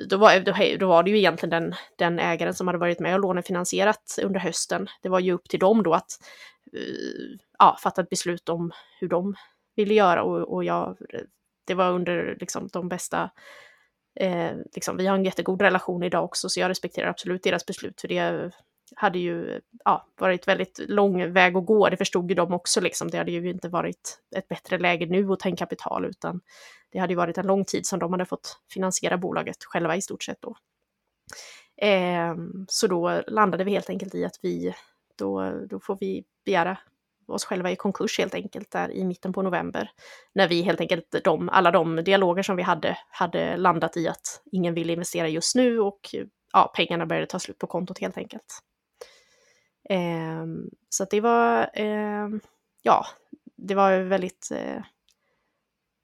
då var, då var det ju egentligen den, den ägaren som hade varit med och lånefinansierat under hösten. Det var ju upp till dem då att uh, ja, fatta ett beslut om hur de ville göra och, och jag, det var under liksom, de bästa Eh, liksom, vi har en jättegod relation idag också, så jag respekterar absolut deras beslut, för det hade ju ja, varit väldigt lång väg att gå. Det förstod ju de också, liksom. det hade ju inte varit ett bättre läge nu att ta in kapital, utan det hade ju varit en lång tid som de hade fått finansiera bolaget själva i stort sett då. Eh, så då landade vi helt enkelt i att vi, då, då får vi begära oss själva i konkurs helt enkelt där i mitten på november. När vi helt enkelt, de, alla de dialoger som vi hade, hade landat i att ingen ville investera just nu och ja, pengarna började ta slut på kontot helt enkelt. Eh, så det var, eh, ja, det var väldigt, eh,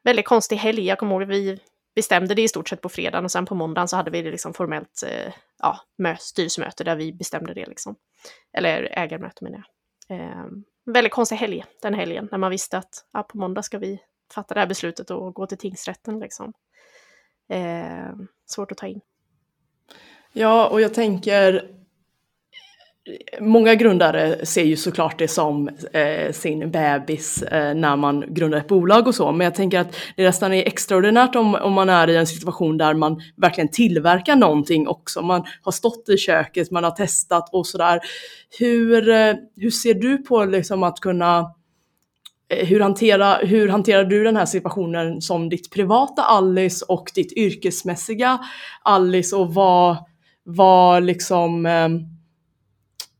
väldigt konstig helg. Jag kommer ihåg att vi bestämde det i stort sett på fredagen och sen på måndagen så hade vi det liksom formellt eh, ja, styrelsemöte där vi bestämde det liksom. Eller ägarmöte menar jag. Eh, väldigt konstig helg den helgen när man visste att ja, på måndag ska vi fatta det här beslutet och gå till tingsrätten liksom. Eh, svårt att ta in. Ja, och jag tänker Många grundare ser ju såklart det som eh, sin bebis eh, när man grundar ett bolag och så, men jag tänker att det nästan är extraordinärt om, om man är i en situation där man verkligen tillverkar någonting också. Man har stått i köket, man har testat och sådär. Hur, eh, hur ser du på liksom att kunna eh, hur, hantera, hur hanterar du den här situationen som ditt privata Alice och ditt yrkesmässiga Alice och vad, vad liksom eh,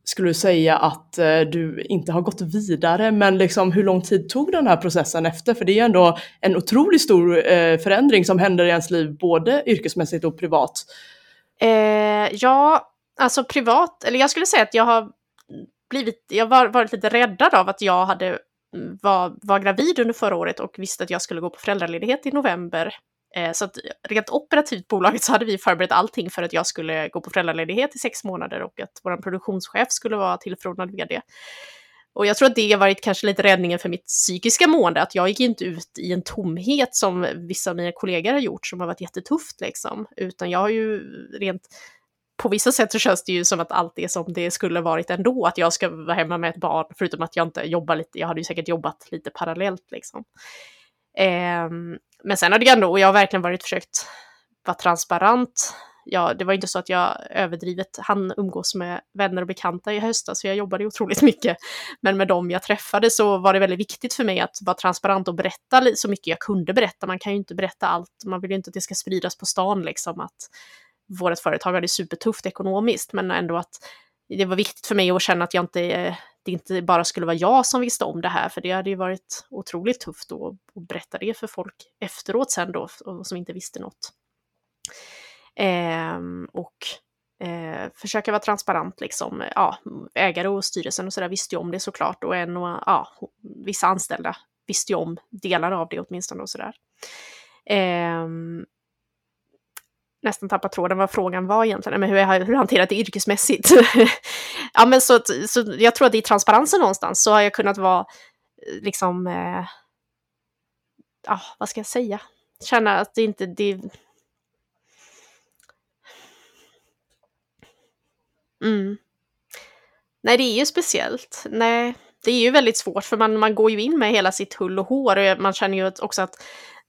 skulle du säga att eh, du inte har gått vidare, men liksom hur lång tid tog den här processen efter? För det är ju ändå en otroligt stor eh, förändring som händer i ens liv, både yrkesmässigt och privat. Eh, ja, alltså privat, eller jag skulle säga att jag har blivit, jag har varit lite räddad av att jag hade mm, var, var gravid under förra året och visste att jag skulle gå på föräldraledighet i november Eh, så att rent operativt bolaget så hade vi förberett allting för att jag skulle gå på föräldraledighet i sex månader och att vår produktionschef skulle vara tillförordnad vd. Och jag tror att det har varit kanske lite räddningen för mitt psykiska mående, att jag gick inte ut i en tomhet som vissa av mina kollegor har gjort, som har varit jättetufft liksom, utan jag har ju rent på vissa sätt så känns det ju som att allt är som det skulle varit ändå, att jag ska vara hemma med ett barn, förutom att jag inte jobbar lite, jag hade ju säkert jobbat lite parallellt liksom. Eh, men sen har det ändå, och jag har verkligen varit försökt vara transparent. Ja, det var inte så att jag överdrivet hann umgås med vänner och bekanta i höstas, så jag jobbade otroligt mycket. Men med dem jag träffade så var det väldigt viktigt för mig att vara transparent och berätta så mycket jag kunde berätta. Man kan ju inte berätta allt, man vill ju inte att det ska spridas på stan liksom att vårt företag hade supertufft ekonomiskt, men ändå att det var viktigt för mig att känna att jag inte eh, det inte bara skulle vara jag som visste om det här, för det hade ju varit otroligt tufft då att berätta det för folk efteråt sen då, som inte visste något. Eh, och eh, försöka vara transparent liksom. Ja, ägare och styrelsen och sådär visste ju om det såklart och en och ja, vissa anställda visste ju om delar av det åtminstone och sådär. Eh, nästan tappat tråden vad frågan var egentligen, men hur jag har hur hanterat det yrkesmässigt. ja, men så, så jag tror att i transparensen någonstans så har jag kunnat vara eh, liksom, eh, ja, vad ska jag säga, känna att det inte, det... Mm. Nej, det är ju speciellt. Nej, det är ju väldigt svårt för man, man går ju in med hela sitt hull och hår och man känner ju också att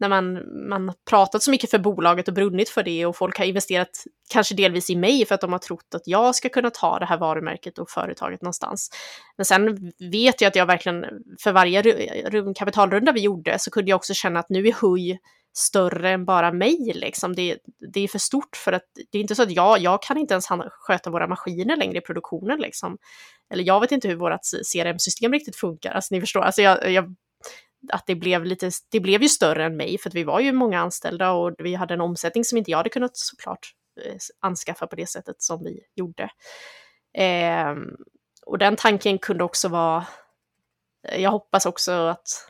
när man, man pratat så mycket för bolaget och brunnit för det och folk har investerat kanske delvis i mig för att de har trott att jag ska kunna ta det här varumärket och företaget någonstans. Men sen vet jag att jag verkligen, för varje kapitalrunda vi gjorde så kunde jag också känna att nu är HUJ större än bara mig liksom. Det, det är för stort för att det är inte så att jag, jag kan inte ens sköta våra maskiner längre i produktionen liksom. Eller jag vet inte hur vårt CRM-system riktigt funkar, alltså ni förstår, alltså jag, jag att det blev lite, det blev ju större än mig för att vi var ju många anställda och vi hade en omsättning som inte jag hade kunnat såklart eh, anskaffa på det sättet som vi gjorde. Eh, och den tanken kunde också vara, jag hoppas också att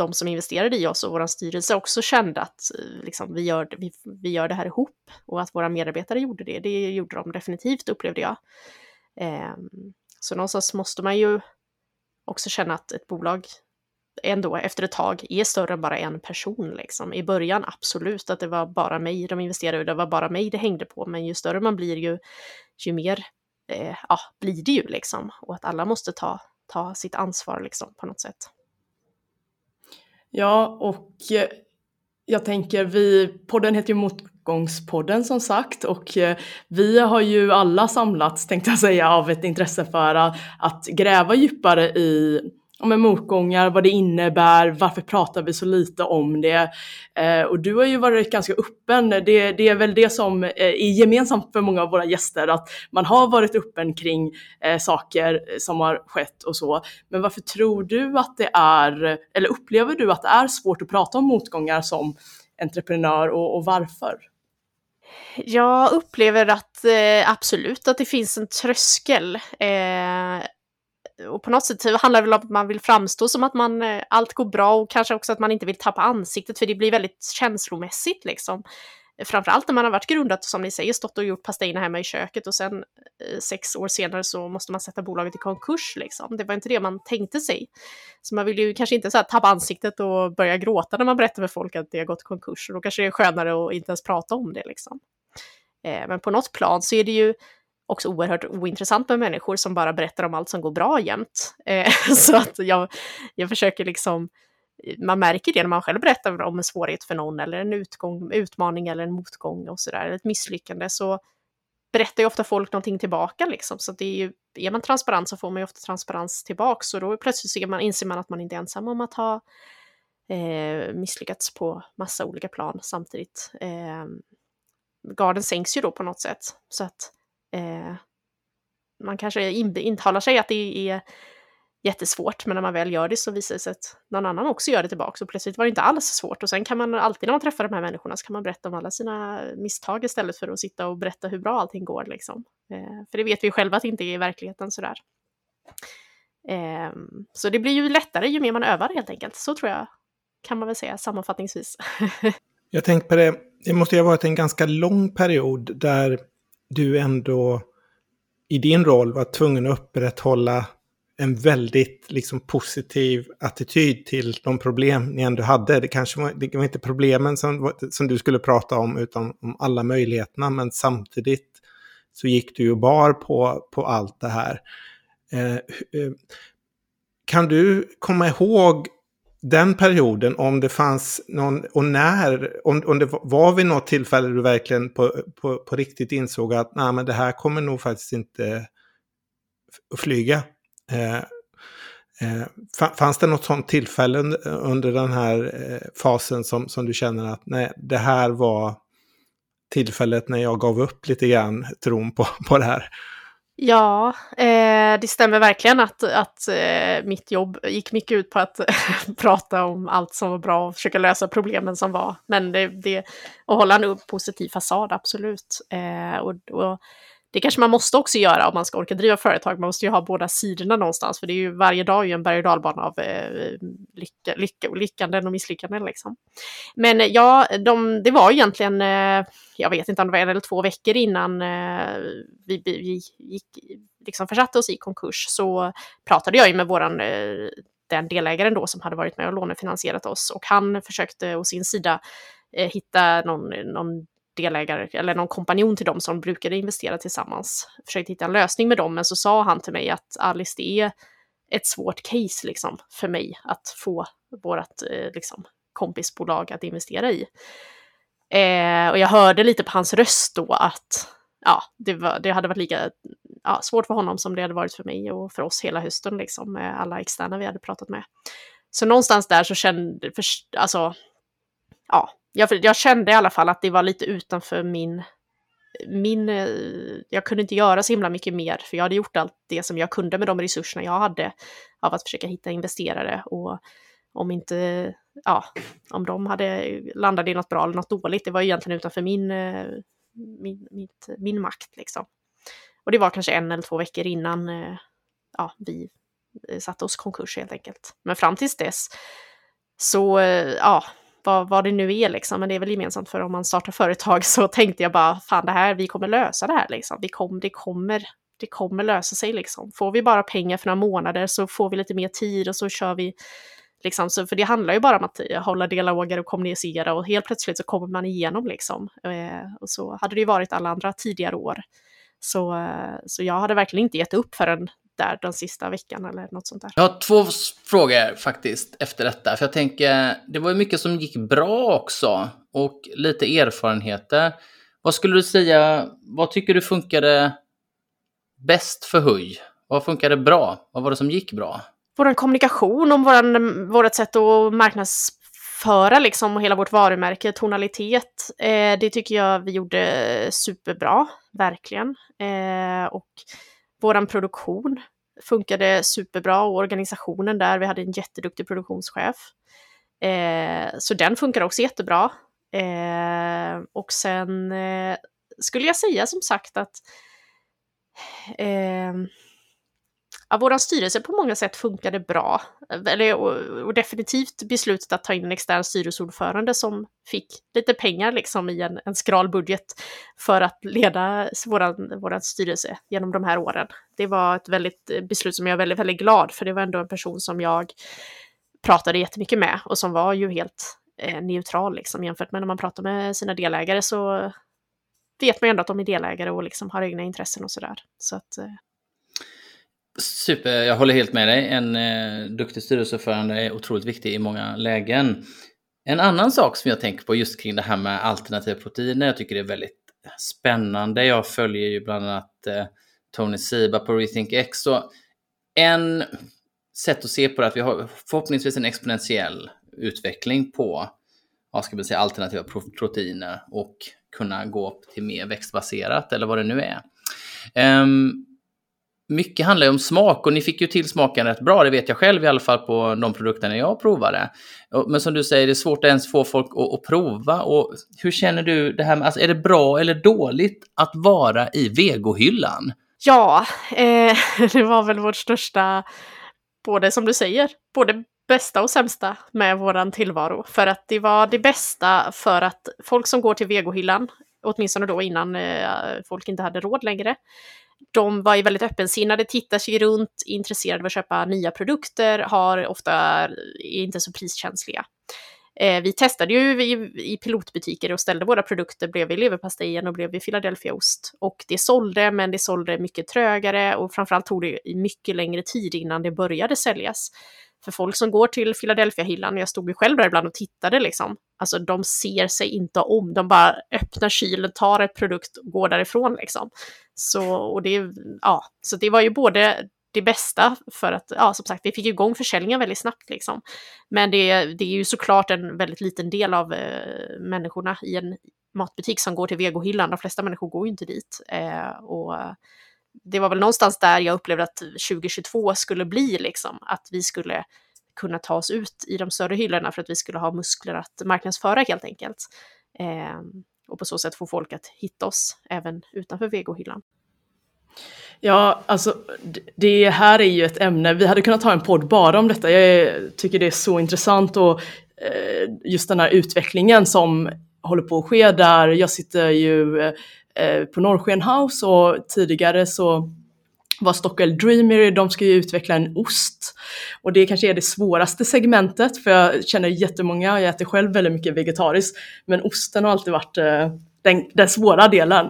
de som investerade i oss och vår styrelse också kände att eh, liksom, vi, gör, vi, vi gör det här ihop och att våra medarbetare gjorde det. Det gjorde de definitivt upplevde jag. Eh, så någonstans måste man ju också känna att ett bolag ändå efter ett tag är större än bara en person. Liksom. I början absolut att det var bara mig de investerade och det var bara mig det hängde på, men ju större man blir ju, ju mer eh, ja, blir det ju liksom. Och att alla måste ta, ta sitt ansvar liksom, på något sätt. Ja, och eh, jag tänker vi, podden heter ju Motgångspodden som sagt och eh, vi har ju alla samlats tänkte jag säga av ett intresse för att, att gräva djupare i om motgångar, vad det innebär, varför pratar vi så lite om det? Eh, och du har ju varit ganska öppen, det, det är väl det som eh, är gemensamt för många av våra gäster, att man har varit öppen kring eh, saker som har skett och så. Men varför tror du att det är, eller upplever du att det är svårt att prata om motgångar som entreprenör och, och varför? Jag upplever att eh, absolut att det finns en tröskel. Eh, och på något sätt handlar det väl om att man vill framstå som att man, eh, allt går bra och kanske också att man inte vill tappa ansiktet för det blir väldigt känslomässigt liksom. Framförallt när man har varit grundat, som ni säger, stått och gjort pastejerna hemma i köket och sen eh, sex år senare så måste man sätta bolaget i konkurs liksom. Det var inte det man tänkte sig. Så man vill ju kanske inte så här, tappa ansiktet och börja gråta när man berättar för folk att det har gått i konkurs. Och då kanske det är skönare att inte ens prata om det liksom. Eh, men på något plan så är det ju också oerhört ointressant med människor som bara berättar om allt som går bra jämt. Eh, så att jag, jag försöker liksom, man märker det när man själv berättar om en svårighet för någon eller en utgång, utmaning eller en motgång och sådär, eller ett misslyckande, så berättar ju ofta folk någonting tillbaka liksom. Så det är ju, är man transparent så får man ju ofta transparens tillbaka, så då plötsligt ser man, inser man att man inte är ensam om att ha eh, misslyckats på massa olika plan samtidigt. Eh, garden sänks ju då på något sätt. Så att eh, man kanske intalar sig att det är jättesvårt, men när man väl gör det så visar det sig att någon annan också gör det tillbaka och plötsligt var det inte alls svårt. Och sen kan man alltid när man träffar de här människorna så kan man berätta om alla sina misstag istället för att sitta och berätta hur bra allting går. Liksom. Eh, för det vet vi själva att det inte är i verkligheten sådär. Eh, så det blir ju lättare ju mer man övar helt enkelt. Så tror jag kan man väl säga sammanfattningsvis. jag tänkte på det, det måste ju ha varit en ganska lång period där du ändå i din roll var tvungen att upprätthålla en väldigt liksom, positiv attityd till de problem ni ändå hade. Det kanske var, det var inte problemen som, som du skulle prata om, utan om alla möjligheterna. Men samtidigt så gick du ju bar på, på allt det här. Eh, eh kan du komma ihåg den perioden, om det fanns någon, och när, om, om det var vid något tillfälle du verkligen på, på, på riktigt insåg att nej, men det här kommer nog faktiskt inte att flyga. Eh, eh, fanns det något sånt tillfälle under den här eh, fasen som, som du känner att nej, det här var tillfället när jag gav upp lite grann tron på, på det här? Ja, eh, det stämmer verkligen att, att eh, mitt jobb gick mycket ut på att prata om allt som var bra och försöka lösa problemen som var. Men det, det och hålla en positiv fasad, absolut. Eh, och, och det kanske man måste också göra om man ska orka driva företag. Man måste ju ha båda sidorna någonstans, för det är ju varje dag ju en berg och dalbana av eh, lycka, lycka, lyckanden och misslyckanden. Liksom. Men eh, ja, de, det var egentligen, eh, jag vet inte om det var en eller två veckor innan eh, vi, vi gick, liksom försatte oss i konkurs, så pratade jag ju med våran eh, den delägaren då som hade varit med och lånefinansierat oss och han försökte å sin sida eh, hitta någon, någon delägare eller någon kompanjon till dem som brukade investera tillsammans. Försökte hitta en lösning med dem, men så sa han till mig att Alice, det är ett svårt case liksom för mig att få vårt eh, liksom, kompisbolag att investera i. Eh, och jag hörde lite på hans röst då att ja, det, var, det hade varit lika ja, svårt för honom som det hade varit för mig och för oss hela hösten, liksom, med alla externa vi hade pratat med. Så någonstans där så kände, för, alltså, ja, jag, jag kände i alla fall att det var lite utanför min min, eh, jag kunde inte göra så himla mycket mer, för jag hade gjort allt det som jag kunde med de resurserna jag hade av att försöka hitta investerare. Och om inte, ja, om de hade landat i något bra eller något dåligt, det var egentligen utanför min, eh, min, mitt, min makt. Liksom. Och det var kanske en eller två veckor innan eh, ja, vi satte oss konkurs helt enkelt. Men fram tills dess så, ja, vad, vad det nu är liksom, men det är väl gemensamt för om man startar företag så tänkte jag bara, fan det här, vi kommer lösa det här liksom. Vi kom, det, kommer, det kommer lösa sig liksom. Får vi bara pengar för några månader så får vi lite mer tid och så kör vi Liksom, så, för det handlar ju bara om att eh, hålla dialoger och kommunicera och helt plötsligt så kommer man igenom liksom. Eh, och så hade det ju varit alla andra tidigare år. Så, eh, så jag hade verkligen inte gett upp förrän där den sista veckan eller något sånt där. Jag har två frågor faktiskt efter detta. För jag tänker, det var ju mycket som gick bra också och lite erfarenheter. Vad skulle du säga, vad tycker du funkade bäst för Höj? Vad funkade bra? Vad var det som gick bra? vår kommunikation, om våran, vårt sätt att marknadsföra liksom hela vårt varumärke, tonalitet. Eh, det tycker jag vi gjorde superbra, verkligen. Eh, och vår produktion funkade superbra och organisationen där, vi hade en jätteduktig produktionschef. Eh, så den funkar också jättebra. Eh, och sen eh, skulle jag säga som sagt att eh, ja, vår styrelse på många sätt funkade bra. Eller, och, och, definitivt beslutet att ta in en extern styrelseordförande som fick lite pengar liksom i en, en skral budget för att leda vår våran styrelse genom de här åren. Det var ett väldigt eh, beslut som jag är väldigt, väldigt glad för det var ändå en person som jag pratade jättemycket med och som var ju helt eh, neutral liksom jämfört med när man pratar med sina delägare så vet man ju ändå att de är delägare och liksom har egna intressen och sådär. Så att, eh... Super, jag håller helt med dig. En eh, duktig styrelseordförande är otroligt viktig i många lägen. En annan sak som jag tänker på just kring det här med alternativa proteiner, jag tycker det är väldigt spännande. Jag följer ju bland annat eh, Tony Siba på Rethink X. Så en sätt att se på det att vi har förhoppningsvis en exponentiell utveckling på vad ska man säga, alternativa proteiner och kunna gå upp till mer växtbaserat eller vad det nu är. Um, mycket handlar ju om smak och ni fick ju till smaken rätt bra, det vet jag själv i alla fall på de produkterna jag provade. Men som du säger, det är svårt att ens få folk att, att prova. Och hur känner du det här med, alltså är det bra eller dåligt att vara i vegohyllan? Ja, eh, det var väl vårt största, både som du säger, både bästa och sämsta med våran tillvaro. För att det var det bästa för att folk som går till vegohyllan, åtminstone då innan eh, folk inte hade råd längre, de var ju väldigt öppensinnade, tittar sig runt, intresserade av att köpa nya produkter, har ofta är inte så priskänsliga. Eh, vi testade ju i, i, pilotbutiker och ställde våra produkter bredvid leverpastejen och bredvid Philadelphiaost. Och det sålde, men det sålde mycket trögare och framförallt tog det mycket längre tid innan det började säljas. För folk som går till Philadelphia-hyllan, jag stod ju själv där ibland och tittade liksom, alltså de ser sig inte om, de bara öppnar kylen, tar ett produkt och går därifrån liksom. Så, och det, ja, så det var ju både det bästa för att, ja som sagt, vi fick igång försäljningen väldigt snabbt liksom. Men det, det är ju såklart en väldigt liten del av eh, människorna i en matbutik som går till vegohyllan. De flesta människor går ju inte dit. Eh, och det var väl någonstans där jag upplevde att 2022 skulle bli, liksom, att vi skulle kunna ta oss ut i de större hyllorna för att vi skulle ha muskler att marknadsföra helt enkelt. Eh, och på så sätt få folk att hitta oss även utanför vegohyllan. Ja, alltså det här är ju ett ämne, vi hade kunnat ha en podd bara om detta. Jag tycker det är så intressant och eh, just den här utvecklingen som håller på att ske där. Jag sitter ju eh, eh på Norrsken House och tidigare så var Stockwell Dreamery, de ska ju utveckla en ost. Och det kanske är det svåraste segmentet för jag känner jättemånga, jag äter själv väldigt mycket vegetariskt, men osten har alltid varit eh, den, den svåra delen.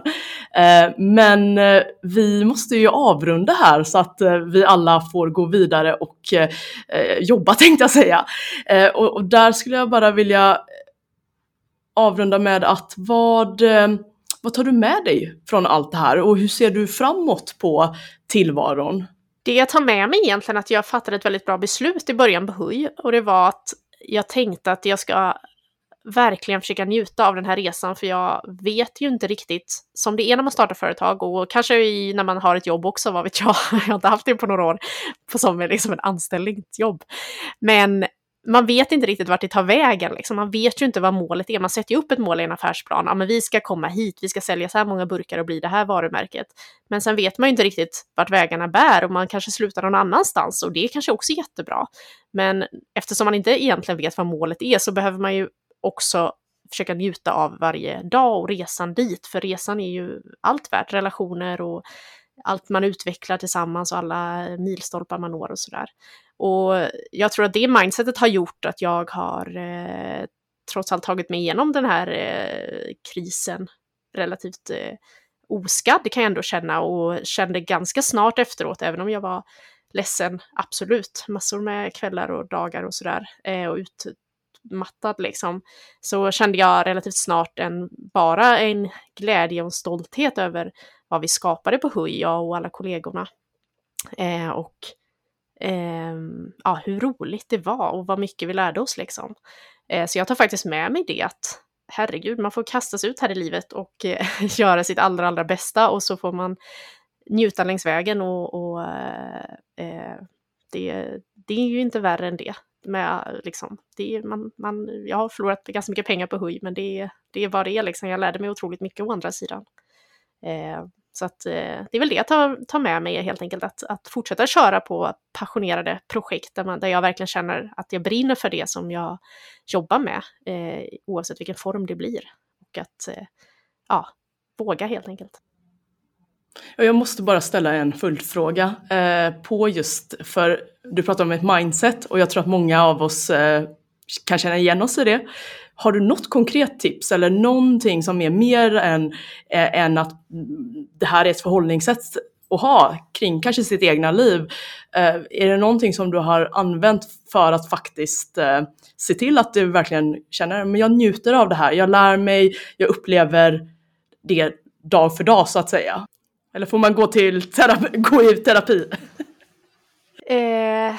Eh, men eh, vi måste ju avrunda här så att eh, vi alla får gå vidare och eh, eh, jobba tänkte jag säga. Och, och, där skulle jag bara vilja avrunda med att vad, eh, vad tar du med dig från allt det här och hur ser du framåt på tillvaron? Det jag tar med mig egentligen är att jag fattade ett väldigt bra beslut i början på HUJ och det var att jag tänkte att jag ska verkligen försöka njuta av den här resan för jag vet ju inte riktigt som det är när man startar företag och kanske i, när man har ett jobb också, vad vet jag. jag har inte haft det på några år på som liksom en anställningsjobb. Men man vet inte riktigt vart det tar vägen. Liksom. Man vet ju inte vad målet är. Man sätter ju upp ett mål i en affärsplan. Ja, men vi ska komma hit, vi ska sälja så här många burkar och bli det här varumärket. Men sen vet man ju inte riktigt vart vägarna bär och man kanske slutar någon annanstans och det är kanske också jättebra. Men eftersom man inte egentligen vet vad målet är så behöver man ju också försöka njuta av varje dag och resan dit, för resan är ju allt värt, relationer och allt man utvecklar tillsammans och alla milstolpar man når och sådär. Och jag tror att det mindsetet har gjort att jag har eh, trots allt tagit mig igenom den här eh, krisen relativt eh, oskadd kan jag ändå känna och kände ganska snart efteråt, även om jag var ledsen, absolut, massor med kvällar och dagar och sådär, eh, och utmattad liksom, så kände jag relativt snart en, bara en glädje och en stolthet över vad vi skapade på HUI, jag och alla kollegorna. Eh, och eh, ja, hur roligt det var och vad mycket vi lärde oss liksom. Eh, så jag tar faktiskt med mig det att herregud, man får kastas ut här i livet och eh, göra sitt allra, allra bästa och så får man njuta längs vägen och, och eh, eh, det, det är ju inte värre än det. Med, liksom, det är, man, man, jag har förlorat ganska mycket pengar på höj, men det, det är vad det är. Liksom. Jag lärde mig otroligt mycket å andra sidan. Eh, så att, eh, det är väl det jag tar, tar med mig helt enkelt, att, att fortsätta köra på passionerade projekt där, man, där jag verkligen känner att jag brinner för det som jag jobbar med, eh, oavsett vilken form det blir. Och att eh, ja, våga helt enkelt. Jag måste bara ställa en följdfråga eh, på just, för du pratar om ett mindset och jag tror att många av oss eh, kan känna igen oss i det. Har du något konkret tips eller någonting som är mer än, eh, än att det här är ett förhållningssätt att ha kring kanske sitt egna liv? Eh, är det någonting som du har använt för att faktiskt eh, se till att du verkligen känner att jag njuter av det här, jag lär mig, jag upplever det dag för dag så att säga? Eller får man gå, till terapi, gå i terapi? Eh,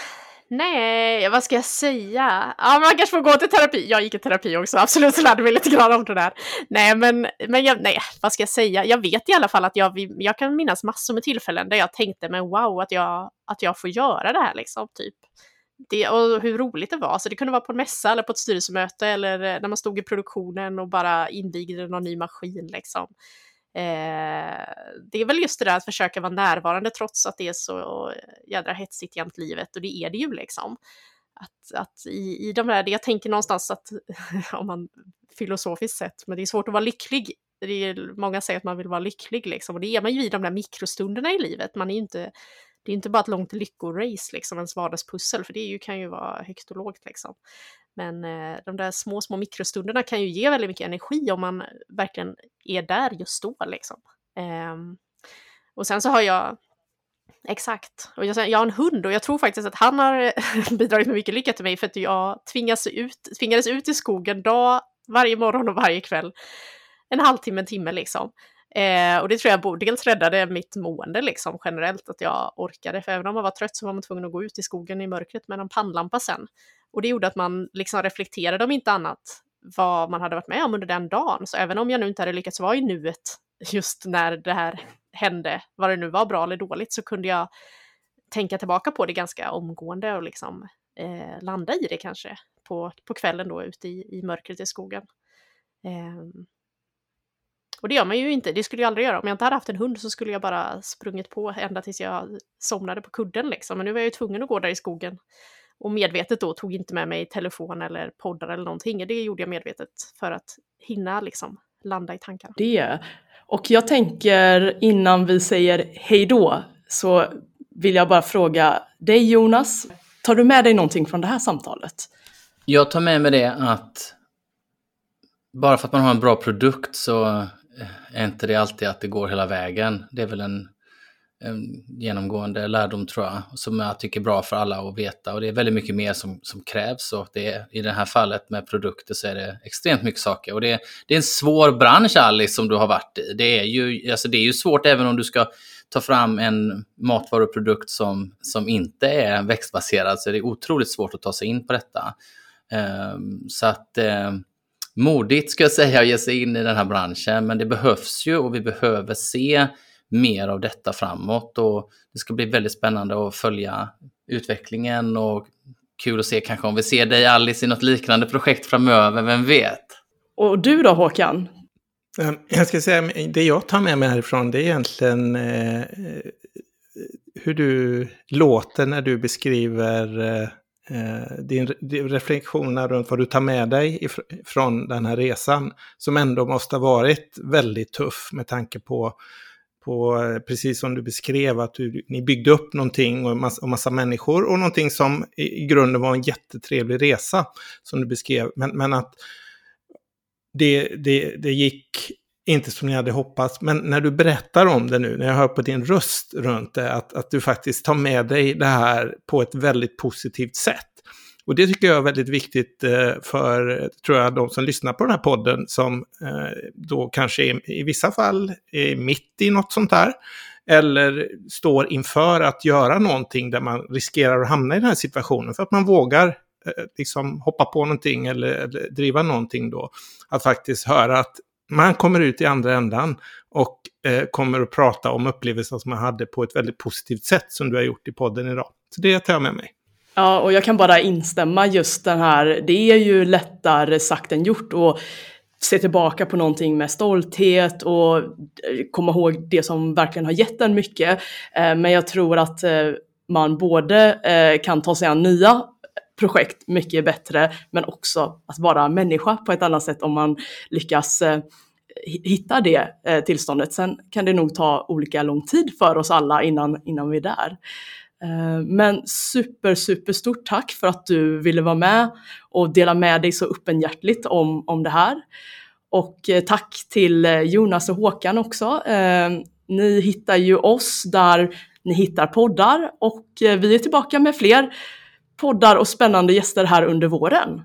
Nej, vad ska jag säga? Ja, man kanske får gå till terapi. Jag gick i terapi också, absolut, så lärde mig lite grann om det där. Nej, men, men jag, nej, vad ska jag säga? Jag vet i alla fall att jag, jag kan minnas massor med tillfällen där jag tänkte, men wow, att jag, att jag får göra det här liksom, typ. Det, och hur roligt det var. Så det kunde vara på en mässa eller på ett styrelsemöte eller eh, när man stod i produktionen och bara invigde någon ny maskin liksom. Eh, det är väl just det där att försöka vara närvarande trots att det är så jädra hetsigt jämt livet och det är det ju liksom. Att, att i, i de där, jag tänker någonstans att om man filosofiskt sett, men det är svårt att vara lycklig. Det är, många säger att man vill vara lycklig liksom och det är man ju i de där mikrostunderna i livet. Man är ju inte, det är inte bara ett långt lyckorace liksom, ens vardagspussel, för det ju, kan ju vara högt och lågt liksom. Men eh, de där små, små mikrostunderna kan ju ge väldigt mycket energi om man verkligen är där just då. Liksom. Ehm, och sen så har jag, exakt, och jag, jag har en hund och jag tror faktiskt att han har bidragit med mycket lycka till mig för att jag tvingas ut, tvingades ut i skogen dag, varje morgon och varje kväll. En halvtimme, en timme liksom. Eh, och det tror jag dels räddade mitt mående liksom generellt, att jag orkade. För även om man var trött så var man tvungen att gå ut i skogen i mörkret med en pannlampa sen. Och det gjorde att man liksom reflekterade om inte annat vad man hade varit med om under den dagen. Så även om jag nu inte hade lyckats vara i nuet just när det här hände, vad det nu var, bra eller dåligt, så kunde jag tänka tillbaka på det ganska omgående och liksom eh, landa i det kanske på, på kvällen då ute i, i mörkret i skogen. Eh, och det gör man ju inte, det skulle jag aldrig göra. Om jag inte hade haft en hund så skulle jag bara sprungit på ända tills jag somnade på kudden liksom. Men nu var jag ju tvungen att gå där i skogen och medvetet då tog inte med mig telefon eller poddar eller någonting. Det gjorde jag medvetet för att hinna liksom landa i tankarna. Det. Och jag tänker innan vi säger hej då så vill jag bara fråga dig Jonas, tar du med dig någonting från det här samtalet? Jag tar med mig det att bara för att man har en bra produkt så Eh, är inte det alltid att det går hela vägen. Det är väl en genomgående lärdom tror jag, som jag tycker är bra för alla att veta. Och det är väldigt mycket mer som, som krävs och det är, i det här fallet med produkter så är det extremt mycket saker. Och det, det är en svår bransch Alice som du har varit i. Det är ju, alltså det är ju svårt även om du ska ta fram en matvaruprodukt som, som inte är växtbaserad så är det otroligt svårt att ta sig in på detta. Um, så att um, modigt ska jag säga att ge sig in i den här branschen men det behövs ju och vi behöver se mer av detta framåt. Och det ska bli väldigt spännande att följa utvecklingen och kul att se kanske om vi ser dig Alice i något liknande projekt framöver, vem vet? Och du då Håkan? Ehm, jag ska säga, det jag tar med mig härifrån det är egentligen eh, hur du låter när du beskriver eh, Eh, din, din reflektioner runt vad du tar med dig från den här resan. Som ändå måste ha varit väldigt tuff med tanke på på, eh, precis som du beskrev, att du, ni byggde upp någonting och massa, och massa människor och någonting som i, i grunden var en jättetrevlig resa, som du beskrev. Men, men att det, det, det gick inte som ni hade hoppats, men när du berättar om det nu, när jag hör på din röst runt det, att, att du faktiskt tar med dig det här på ett väldigt positivt sätt. Och det tycker jag är väldigt viktigt eh, för, tror jag, de som lyssnar på den här podden som eh, då kanske är, i vissa fall är mitt i något sånt här. eller står inför att göra någonting där man riskerar att hamna i den här situationen för att man vågar eh, liksom hoppa på någonting eller, eller driva någonting då. Att faktiskt höra att man kommer ut i andra ändan och eh, kommer att prata om upplevelser som man hade på ett väldigt positivt sätt som du har gjort i podden idag. Så det tar jag med mig. Ja, och jag kan bara instämma just den här, det är ju lättare sagt än gjort och se tillbaka på någonting med stolthet och eh, komma ihåg det som verkligen har gett en mycket. Eh, men jag tror att eh, man både eh, kan ta sig an nya projekt mycket bättre, men också att vara människa på ett annat sätt om man lyckas eh, hitta det eh, tillståndet. Sen kan det nog ta olika lång tid för oss alla innan, innan vi är där. Eh, men super, super stort tack för att du ville vara med och dela med dig så öppenhjärtligt om, om det här. Och tack till Jonas och Håkan också. Ni hittar ju oss där ni hittar poddar och vi är tillbaka med fler poddar och spännande gäster här under våren.